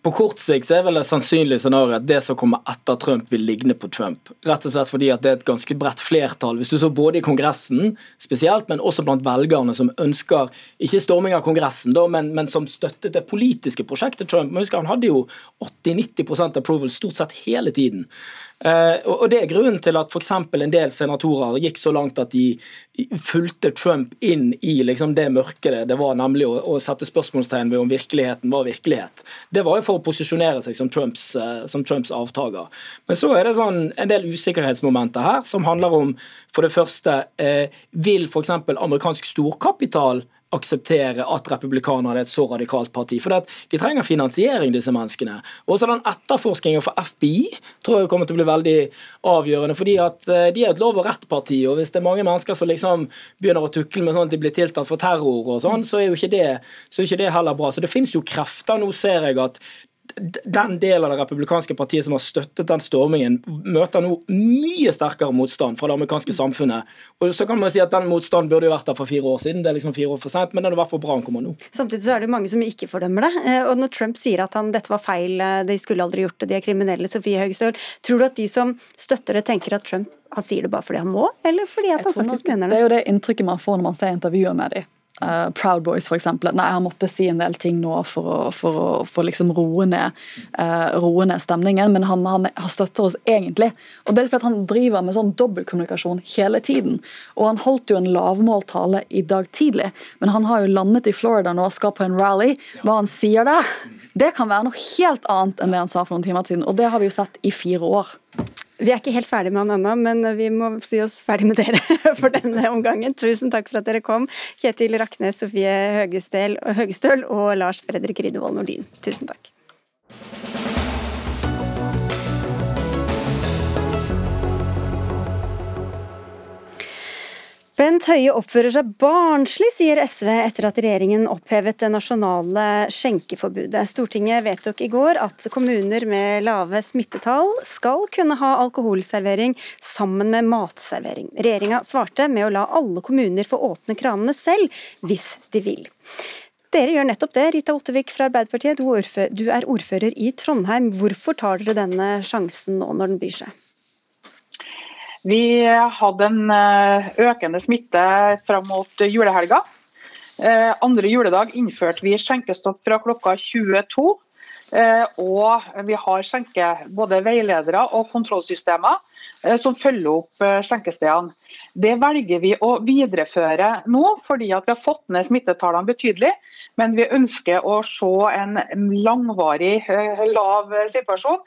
Speaker 9: på kort sikt så er vel det sannsynlige scenarioet at det som kommer etter Trump, vil ligne på Trump. Rett og slett fordi at det er et ganske bredt flertall. Hvis du så både i Kongressen spesielt, men også blant velgerne som ønsker ikke storming av Kongressen, da, men, men, som støttet det politiske prosjektet Trump. Men husk, Han hadde jo 80-90% approval stort sett hele tiden. Uh, og Det er grunnen til at f.eks. en del senatorer gikk så langt at de fulgte Trump inn i liksom det mørket det var, nemlig å, sette spørsmålstegn ved om virkeligheten var virkelighet. Det var jo for å posisjonere seg som Trumps, uh, som Trumps avtaker. Men så er det sånn en del usikkerhetsmomenter her, som handler om for det første uh, Vil f.eks. amerikansk storkapital akseptere at republikanerne er et så radikalt parti. For de trenger finansiering, disse menneskene. Også den etterforskningen for FBI tror jeg kommer til å bli veldig avgjørende. fordi at eh, de er et lov og rett-parti, og hvis det er mange mennesker som liksom begynner å tukle med sånn at de blir tiltalt for terror og sånn, så er jo ikke det, så er ikke det heller bra. Så det finnes jo krefter. Nå ser jeg at den delen av det republikanske partiet som har støttet den stormingen, møter nå mye sterkere motstand fra det amerikanske samfunnet. Og så kan man si at Den motstanden burde jo vært der for fire år siden, det er liksom fire år for sent, men den er i hvert fall bra han kommer nå.
Speaker 3: Samtidig så er det jo mange som ikke fordømmer det. Eh, og når Trump sier at han, dette var feil, eh, de skulle aldri gjort det, de er kriminelle, Sofie Høgestøl, tror du at de som støtter det, tenker at Trump han sier det bare fordi han må, eller fordi at han faktisk
Speaker 10: nok,
Speaker 3: mener det?
Speaker 10: Det er jo det inntrykket man får når man ser intervjuer med dem. Uh, Proud Boys, for eksempel. Nei, han måtte si en del ting nå for å, for å, for liksom roe, ned, uh, roe ned stemningen, men han, han, han, støtter oss egentlig. Og Det er fordi han driver med sånn dobbeltkommunikasjon hele tiden. Og Han holdt jo en lavmålt tale i dag tidlig, men han har jo landet i Florida nå og skal på en rally. Hva han sier der, det kan være noe helt annet enn det han sa for noen timer siden, og det har vi jo sett i fire år.
Speaker 3: Vi er ikke helt ferdig med han ennå, men vi må si oss ferdig med dere for denne omgangen. Tusen takk for at dere kom, Kjetil Raknes, Sofie Høgestøl og Lars Fredrik Ridevold Nordin. Tusen takk. Bent Høie oppfører seg barnslig, sier SV etter at regjeringen opphevet det nasjonale skjenkeforbudet. Stortinget vedtok i går at kommuner med lave smittetall skal kunne ha alkoholservering sammen med matservering. Regjeringa svarte med å la alle kommuner få åpne kranene selv, hvis de vil. Dere gjør nettopp det. Rita Ottevik fra Arbeiderpartiet, du er ordfører i Trondheim. Hvorfor tar dere denne sjansen nå når den byr seg?
Speaker 12: Vi hadde en eh, økende smitte fram mot julehelga. Eh, andre juledag innførte vi skjenkestopp fra klokka 22. Eh, og vi har skjenke, både veiledere og kontrollsystemer som følger opp skjenkestedene. Det velger vi å videreføre nå, fordi vi har fått ned smittetallene betydelig. Men vi ønsker å se en langvarig lav situasjon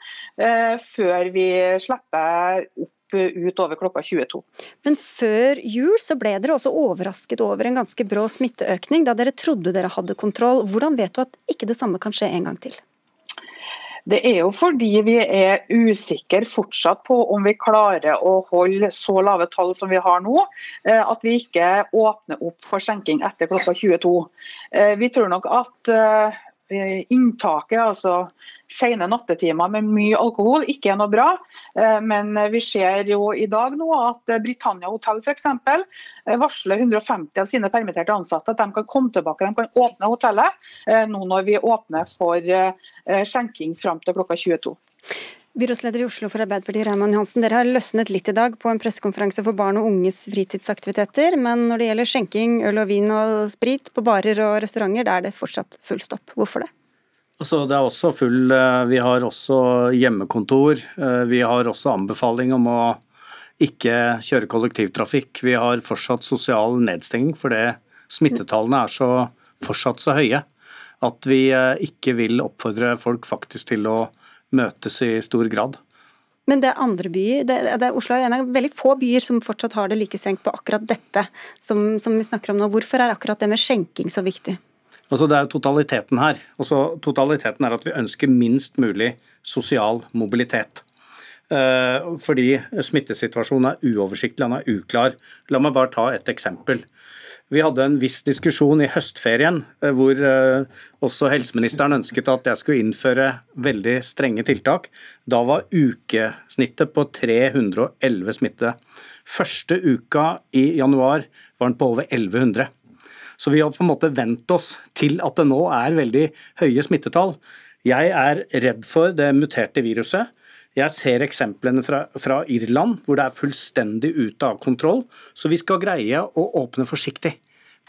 Speaker 12: før vi slipper opp utover klokka 22.
Speaker 3: Men før jul så ble dere også overrasket over en ganske brå smitteøkning, da dere trodde dere hadde kontroll. Hvordan vet du at ikke det samme kan skje en gang til?
Speaker 12: Det er jo fordi vi er usikre fortsatt på om vi klarer å holde så lave tall som vi har nå, eh, at vi ikke åpner opp for skjenking etter klokka 22. Eh, vi tror nok at eh, Eh, inntaket, altså sene nattetimer med mye alkohol, ikke er noe bra. Eh, men vi ser jo i dag nå at Britannia hotell f.eks. Eh, varsler 150 av sine permitterte ansatte at de kan komme tilbake, de kan åpne hotellet nå når vi åpner for skjenking fram til klokka 22.
Speaker 3: Byrådsleder i Oslo for Arbeiderpartiet, Raymond Johansen. Dere har løsnet litt i dag på en pressekonferanse for barn og unges fritidsaktiviteter, men når det gjelder skjenking, øl og vin og sprit på barer og restauranter, da er det fortsatt full stopp. Hvorfor det?
Speaker 13: Altså, det er også full, eh, Vi har også hjemmekontor. Eh, vi har også anbefaling om å ikke kjøre kollektivtrafikk. Vi har fortsatt sosial nedstenging fordi smittetallene er så, fortsatt så høye at vi eh, ikke vil oppfordre folk faktisk til å møtes i stor grad.
Speaker 3: Men det er andre byer, det, det er Oslo er en av veldig få byer som fortsatt har det like strengt på akkurat dette som, som vi snakker om nå. Hvorfor er akkurat det med skjenking så viktig?
Speaker 13: Altså Det er totaliteten her. Også totaliteten er at vi ønsker minst mulig sosial mobilitet. Eh, fordi smittesituasjonen er uoversiktlig, han er uklar. La meg bare ta et eksempel. Vi hadde en viss diskusjon i høstferien eh, hvor eh, også helseministeren ønsket at jeg skulle innføre veldig strenge tiltak. Da var ukesnittet på 311 smitte. Første uka i januar var den på over 1100. Så vi har på en måte vent oss til at det nå er veldig høye smittetall. Jeg er redd for det muterte viruset. Jeg ser eksemplene fra, fra, Irland hvor det er fullstendig ute av kontroll. Så vi skal greie å åpne forsiktig.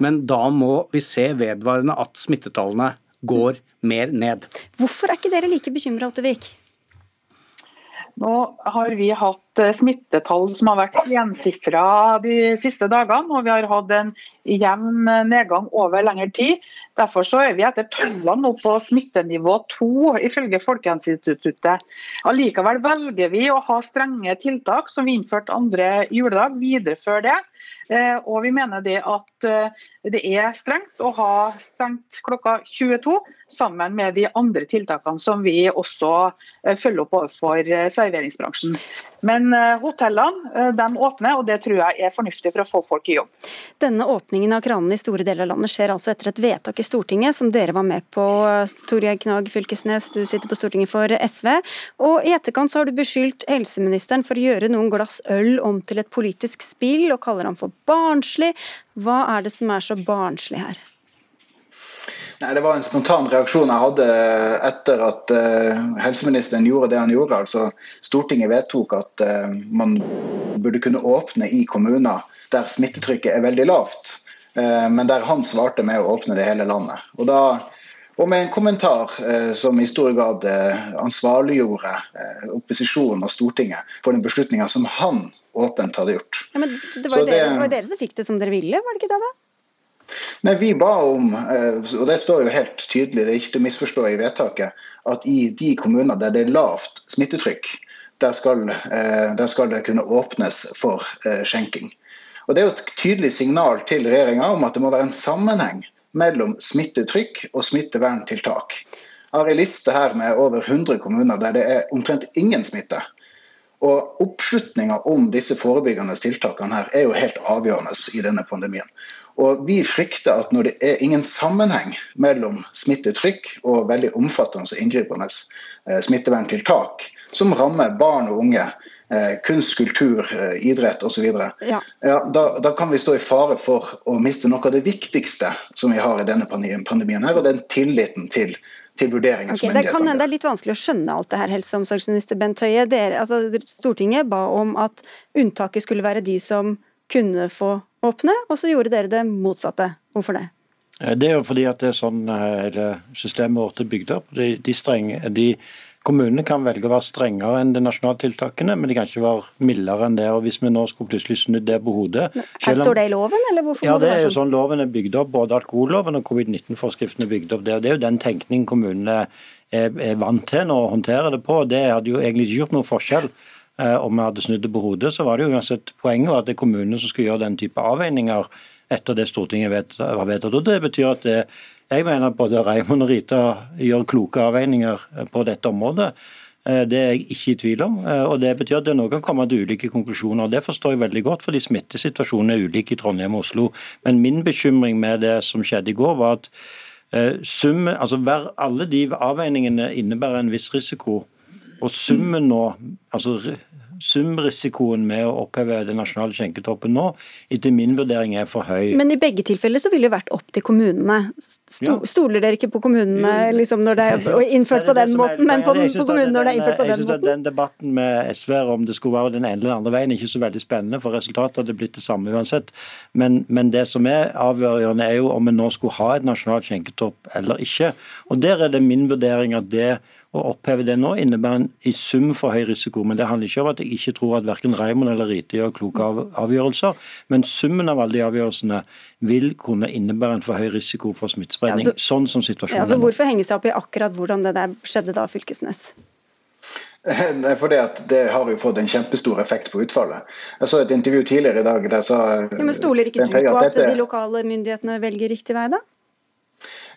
Speaker 13: Men da må vi se vedvarende at smittetallene går mer ned.
Speaker 3: Hvorfor er ikke dere like bekymra, Ottevik?
Speaker 12: Nå har vi hatt eh, smittetall som har vært gjensifra de siste dagene, og vi har hatt en jevn nedgang over lengre tid. Derfor er vi etter tallene nå på smittenivå 2, ifølge Folkehelseinstituttet. Allikevel velger vi å ha strenge tiltak som vi innførte andre juledag, videreføre det. Eh, og vi mener det at eh, det er strengt å ha stengt klokka 22, sammen med de andre tiltakene som vi også følger opp overfor serveringsbransjen. Men eh, hotellene eh, de åpner, og det tror jeg er fornuftig for å få folk i jobb.
Speaker 3: Denne åpningen av kranene i store deler av landet skjer altså etter et vedtak i Stortinget som dere var med på, Torgeir Knag Fylkesnes, du sitter på Stortinget for SV. Og I etterkant så har du beskyldt helseministeren for å gjøre noen glass øl om til et politisk spill, og kaller ham for barnslig. Hva er det som er så barnslig her?
Speaker 14: Nei, Det var en spontan reaksjon jeg hadde etter at uh, helseministeren gjorde det han gjorde. altså Stortinget vedtok at uh, man burde kunne åpne i kommuner der smittetrykket er veldig lavt. Uh, men der han svarte med å åpne det hele landet. Og, da, og med en kommentar som i stor grad ansvarliggjorde opposisjonen og Stortinget for den beslutninga som han åpent hadde gjort.
Speaker 3: Ja, men det var jo dere, det var dere som fikk det som dere ville, var det ikke det? da?
Speaker 14: Nei, Vi ba om, eh, og det står jo helt tydelig, det er ikke til å misforstå i vedtaket, at i de kommuner der det er lavt smittetrykk, der skal, eh, der skal det kunne åpnes for eh, skjenking. Og Det er jo et tydelig signal til regjeringa om at det må være en sammenheng mellom smittetrykk og smitteverntiltak. Jeg har en liste her med over 100 kommuner der det er omtrent ingen smitte. Og Oppslutninga om disse forebyggende tiltakene her er jo helt avgjørende i denne pandemien. Og Vi frykter at når det er ingen sammenheng mellom smittetrykk og veldig omfattende og inngripende eh, smitteverntiltak som rammer barn og unge, eh, kunst, kultur, eh, idrett osv., ja. ja, da, da kan vi stå i fare for å miste noe av det viktigste som vi har i denne pandemien, her, og den tilliten til til vurderinger
Speaker 3: okay, det, kan, det er litt vanskelig å skjønne alt det her, helse- og omsorgsminister Bent Høie. Dere, altså, Stortinget ba om at unntaket skulle være de som kunne få åpne, og så gjorde dere det motsatte. Hvorfor det?
Speaker 15: Eh, det er jo fordi at det er sånn eh, hele systemet vårt er bygd opp. De, de, strenge, de Kommunene kan velge å være strengere enn de nasjonale tiltakene, men de kan ikke være mildere enn det. og Hvis vi nå skulle plutselig snudd det på hodet
Speaker 3: om, Står det i loven, eller hvorfor
Speaker 15: ja,
Speaker 3: det sånn?
Speaker 15: Er jo sånn loven er bygd opp. Både alkoholloven og covid-19-forskriften er bygd opp. Det, det er jo den tenkningen kommunene er, er vant til nå å håndtere det på. Det hadde jo egentlig ikke gjort noen forskjell om vi hadde snudd det på hodet, så var det jo uansett poenget var at det er kommunene som skulle gjøre den type avveininger etter det Stortinget vet, har vedtatt. Og Det betyr at det, jeg mener både Raymond og Rita gjør kloke avveininger eh, på dette området. Eh, det er jeg ikke i tvil om. og Det betyr at det noen kan komme til ulike konklusjoner. og Det forstår jeg veldig godt, fordi smittesituasjonen er ulik i Trondheim og Oslo. Men min bekymring med det som skjedde i går, var at sum, altså alle de avveiningene innebærer en viss risiko. Og summen nå, altså sumrisikoen med å oppheve den nasjonale skjenketoppen nå, etter min vurdering er for høy.
Speaker 3: Men i begge tilfeller så ville det vært opp til kommunene. Sto, stoler dere ikke på kommunene liksom når det er innført på den måten, men på, på kommunene når det er innført på den måten?
Speaker 15: Jeg synes Den debatten med SV om det skulle være den ene eller den andre veien, er ikke så veldig spennende, for resultatet hadde blitt det samme uansett. Men, men det som er avgjørende, er jo om vi nå skulle ha et nasjonalt skjenketopp eller ikke. Og Der er det min vurdering at det å oppheve det nå innebærer en i sum for høy risiko. Men det handler ikke om at jeg ikke tror at verken Raymond eller Rite gjør kloke avgjørelser. Men summen av alle de avgjørelsene vil kunne innebære en for høy risiko for smittespredning. Ja, altså, sånn som situasjonen
Speaker 3: ja, altså, Hvorfor henge seg opp i akkurat hvordan det der skjedde da, Fylkesnes?
Speaker 14: For det, at det har jo fått en kjempestor effekt på utfallet. Jeg så et intervju tidligere i dag der sa
Speaker 3: ja, Men Stoler ikke du på at de lokale myndighetene velger riktig vei, da?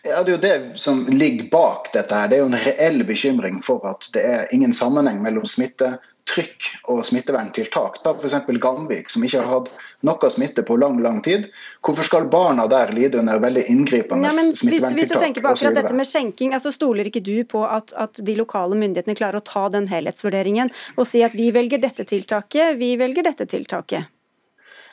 Speaker 14: Ja, Det er jo det som ligger bak dette. her. Det er jo en reell bekymring for at det er ingen sammenheng mellom smittetrykk og smitteverntiltak. Ta f.eks. Gamvik, som ikke har hatt noe smitte på lang lang tid. Hvorfor skal barna der lide under veldig inngripende ja, smitteverntiltak?
Speaker 3: Hvis, hvis du tenker på akkurat dette med skjenking, altså Stoler ikke du på at, at de lokale myndighetene klarer å ta den helhetsvurderingen og si at vi velger dette tiltaket, vi velger dette tiltaket?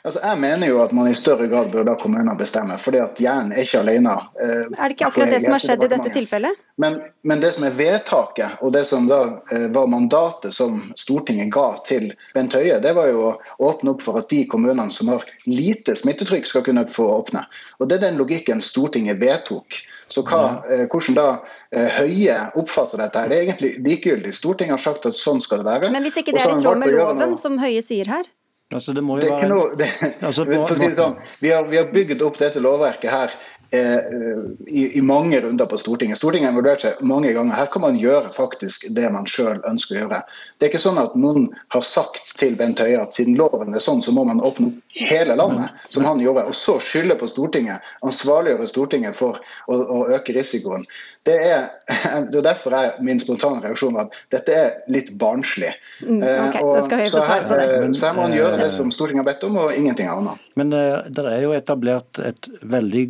Speaker 14: Altså, jeg mener jo at man i større grad bør la kommunene bestemme, fordi at hjernen er ikke alene.
Speaker 3: Eh, er det ikke akkurat det som har skjedd i dette tilfellet?
Speaker 14: Men, men, det som er vedtaket, og det som da eh, var mandatet som Stortinget ga til Bent Høie, det var jo å åpne opp for at de kommunene som har lite smittetrykk, skal kunne få åpne. Og Det er den logikken Stortinget vedtok. Så hva, eh, hvordan da eh, Høie oppfatter dette, her, det er egentlig likegyldig. Stortinget har sagt at sånn skal det være.
Speaker 3: Men hvis ikke det er i tråd med loven, som Høie sier her?
Speaker 15: Altså, det må
Speaker 14: jo være... Noe, det, altså, må, si sånn, vi har, vi har, bygget opp dette lovverket her i, i, mange runder på Stortinget. Stortinget har vurdert seg mange ganger. Her kan man gjøre faktisk det man sjøl ønsker å gjøre. Det er ikke sånn at noen har sagt til Bent Høie at siden loven er sånn, så må man åpne opp hele landet, som han gjorde. Og så skylde på Stortinget, ansvarliggjøre Stortinget for å, å øke risikoen. Det er, det er derfor jeg, min spontane reaksjon at dette er litt barnslig.
Speaker 3: Mm, okay,
Speaker 14: og, så, her, så her må man gjøre det som Stortinget har bedt om, og ingenting annet.
Speaker 15: Men uh, det er jo etablert et veldig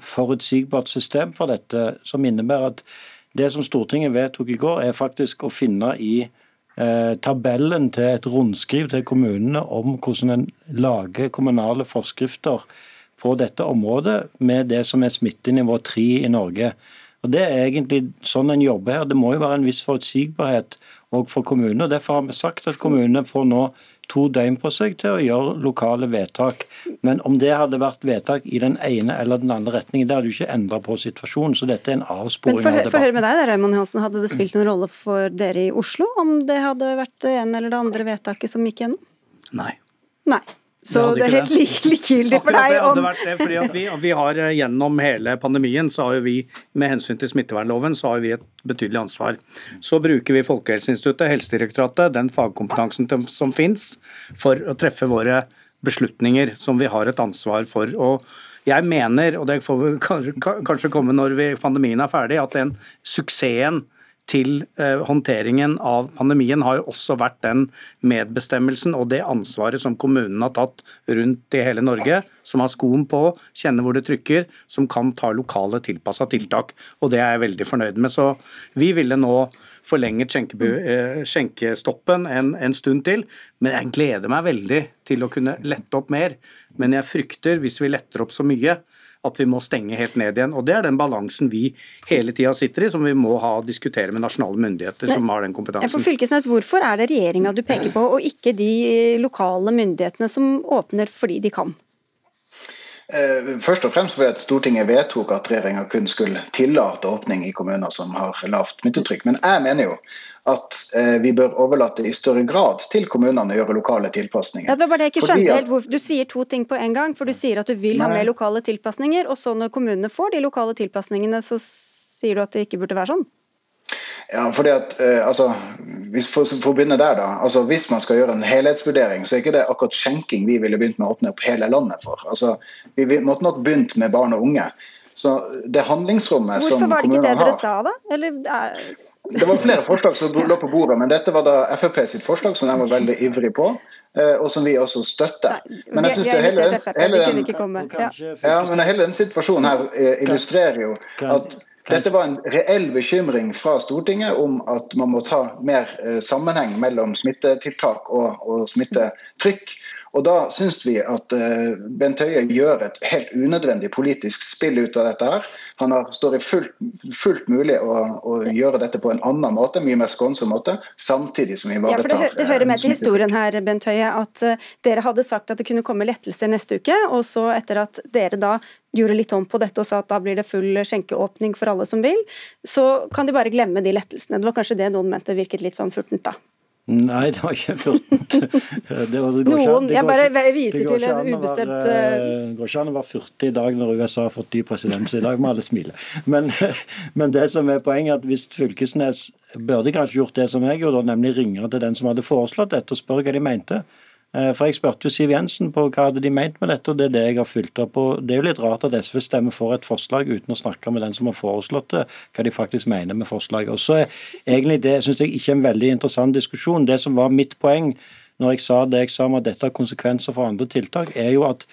Speaker 15: forutsigbart system for dette, som innebærer at det som Stortinget vedtok i går, er faktisk å finne i eh, tabellen til et rundskriv til kommunene om hvordan en lager kommunale forskrifter på dette området med det som er smittenivå 3 i Norge. Og Det er egentlig sånn en jobber her. Det må jo være en viss forutsigbarhet òg for kommunene. Derfor har vi sagt at kommunene får nå to døgn på seg til å gjøre lokale vedtak. Men om det hadde vært vedtak i den ene eller den andre retningen, det hadde jo ikke endra på situasjonen. Så dette er en avsporing
Speaker 3: Men for,
Speaker 15: av debatten.
Speaker 3: For høre med deg, Raymond Hansen, Hadde det spilt noen rolle for dere i Oslo om det hadde vært det ene eller det andre vedtaket som gikk gjennom?
Speaker 13: Nei.
Speaker 3: Nei. Så det, det er helt likegyldig for deg
Speaker 13: om det fordi vi, vi, har eh, Gjennom hele pandemien så har vi med hensyn til smittevernloven så har vi et betydelig ansvar. Så bruker vi Folkehelseinstituttet, Helsedirektoratet, den fagkompetansen som finnes, for å treffe våre beslutninger som vi har et ansvar for. Og jeg mener, og det får vi kanskje komme når vi, pandemien er ferdig, at den suksessen til eh, håndteringen av pandemien har jo også vært den medbestemmelsen og det ansvaret som kommunen har tatt rundt i hele Norge, som har skoen på, kjenner hvor det trykker, som kan ta lokale tilpassa tiltak. Og det er jeg veldig fornøyd med. Så vi ville nå forlenget eh, skjenkestoppen en, en stund til, men jeg gleder meg veldig til å kunne lette opp mer. Men jeg frykter, hvis vi letter opp så mye, at vi må stenge helt ned igjen. Og Det er den balansen vi hele tida sitter i, som vi må ha diskutere med nasjonale myndigheter som har den kompetansen.
Speaker 3: For Fylkesnett, Hvorfor er det regjeringa du peker på, og ikke de lokale myndighetene som åpner fordi de kan?
Speaker 14: Eh, først og fremst fordi at Stortinget vedtok at regjeringa kun skulle tillate åpning i kommuner som har lavt smittetrykk. Men jeg mener jo at eh, vi bør overlate i større grad til kommunene å gjøre lokale tilpasninger.
Speaker 3: Ja, det var bare det jeg ikke skjønte helt. At... du sier to ting på en gang. For du sier at du vil ha mer lokale tilpasninger, og så når kommunene får de lokale tilpasningene, så sier du at det ikke burde være sånn?
Speaker 14: Ja, fordi at, eh, altså, hvis, for, for å begynne der da, altså, hvis man skal gjøre en helhetsvurdering, så er ikke det akkurat skjenking vi ville begynt med å åpne opp hele landet for. Altså, vi, vi måtte nok begynt med barn og unge. Så det handlingsrommet
Speaker 3: Hvorfor
Speaker 14: som
Speaker 3: kommunene har
Speaker 14: Hvorfor
Speaker 3: var det ikke det dere sa, da? Eller, er...
Speaker 14: Det var flere forslag som lå på bordet, men dette var da Frp sitt forslag, som de var veldig ivrig på, eh, og som vi også støtter. Men jeg synes det hele, hele, den, ja, men hele den situasjonen her eh, illustrerer jo at dette var en reell bekymring fra Stortinget om at man må ta mer eh, sammenheng mellom smittetiltak og, og smittetrykk. Og Da syns vi at uh, Bent Høie gjør et helt unødvendig politisk spill ut av dette. her. Han har, står i fullt, fullt mulig å, å, gjøre dette på en annen måte, mye mer skånsom måte, samtidig som vi ivaretar
Speaker 3: ja, det, det, hører med til historien her, Bent Høie, at uh, dere hadde sagt at det kunne komme lettelser neste uke, og så etter at dere da gjorde litt om på dette og sa at da blir det full skjenkeåpning for alle som vil, så kan de bare glemme de lettelsene. Det var kanskje det noen mente virket litt sånn furtent da?
Speaker 15: Nei, det var ikke furtent.
Speaker 3: Noen, jeg bare viser til en ubestemt
Speaker 15: Det eh, går ikke an å være furtig i dag når USA har fått ny president, så i dag må alle smile. Men, men, det som er poenget er at hvis Fylkesnes burde kanskje gjort det som jeg gjorde, nemlig ringe til den som hadde foreslått dette og spørre hva de mente. Eh, for Jeg spurte jo Siv Jensen på hva hadde de ment med dette, og det er det jeg har fulgt opp på. Det er jo litt rart at SV stemmer for et forslag uten å snakke med den som har foreslått det, hva de faktisk mener med forslaget. Og så er egentlig Det synes jeg ikke er en veldig interessant diskusjon. Det som var mitt poeng når jeg sa det jeg sa om at dette har konsekvenser for andre tiltak, er jo at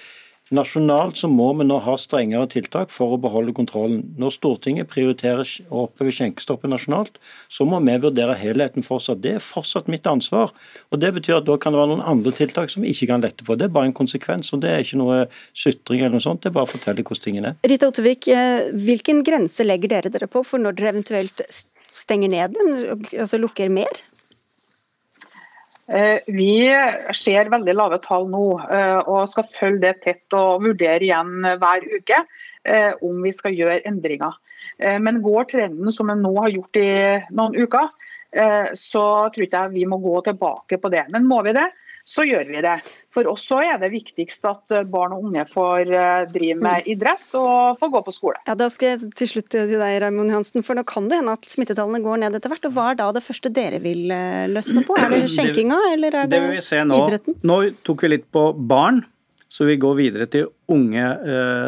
Speaker 15: Nasjonalt så må vi nå ha strengere tiltak for å beholde kontrollen. Når Stortinget prioriterer å oppheve skjenkestoppet nasjonalt, så må vi vurdere helheten fortsatt. Det er fortsatt mitt ansvar. Og Det betyr at da kan det være noen andre tiltak som vi ikke kan lette på. Det er bare en konsekvens, og det er ikke noe sutring eller noe sånt. Det er bare å fortelle hvordan tingene er.
Speaker 3: Rita Ottervik, eh, hvilken grense legger dere dere på for når dere eventuelt stenger ned, den, altså lukker mer?
Speaker 12: Eh, vi ser veldig lave tall nå eh, og skal følge det tett og vurdere igjen hver uke eh, om vi skal gjøre endringer. Men går trenden som vi nå har gjort i noen uker, så tror jeg vi må gå tilbake på det. Men må vi det, så gjør vi det. For oss så er det viktigst at eh, barn og unge får eh, drive med idrett og får gå på skole.
Speaker 3: Ja, Da skal jeg til slutt til deg, Raymond Hansen. for nå kan det hende at smittetallene går ned etter hvert. og Hva er da det første dere vil eh, løsne på? Er det skjenkinga, eller er det,
Speaker 13: det
Speaker 3: idretten?
Speaker 13: Nå tok vi litt på barn, så vi går videre til unge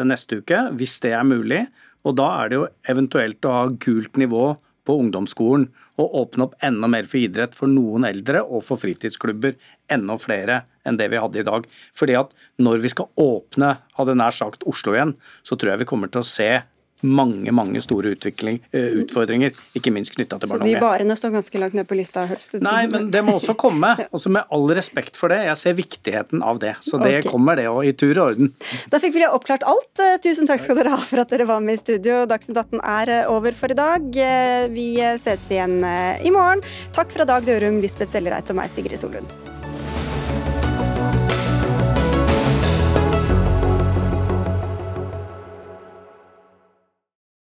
Speaker 13: neste uke, hvis det er mulig. Og da er det jo eventuelt å ha gult nivå på ungdomsskolen og åpne opp enda mer for idrett for noen eldre og for fritidsklubber. Enda flere enn det vi hadde i dag. Fordi at når vi skal åpne, hadde nær sagt Oslo igjen, så tror jeg vi kommer til å se mange mange store eh, utfordringer, ikke minst knytta til barn
Speaker 3: og
Speaker 13: unge.
Speaker 3: Så de barene står ganske langt ned på lista? Hørtes det
Speaker 13: Nei, men det må også komme. Også med all respekt for det. Jeg ser viktigheten av det. Så det
Speaker 3: okay.
Speaker 13: kommer, det, òg, i tur og orden.
Speaker 3: Da fikk vi oppklart alt. Eh, Tusen takk skal dere ha for at dere var med i studio. Dagsnytt 18 er eh, over for i dag. Vi ses igjen i morgen. Takk fra Dag Dørum, Lisbeth Sellereit og meg, Sigrid Solund.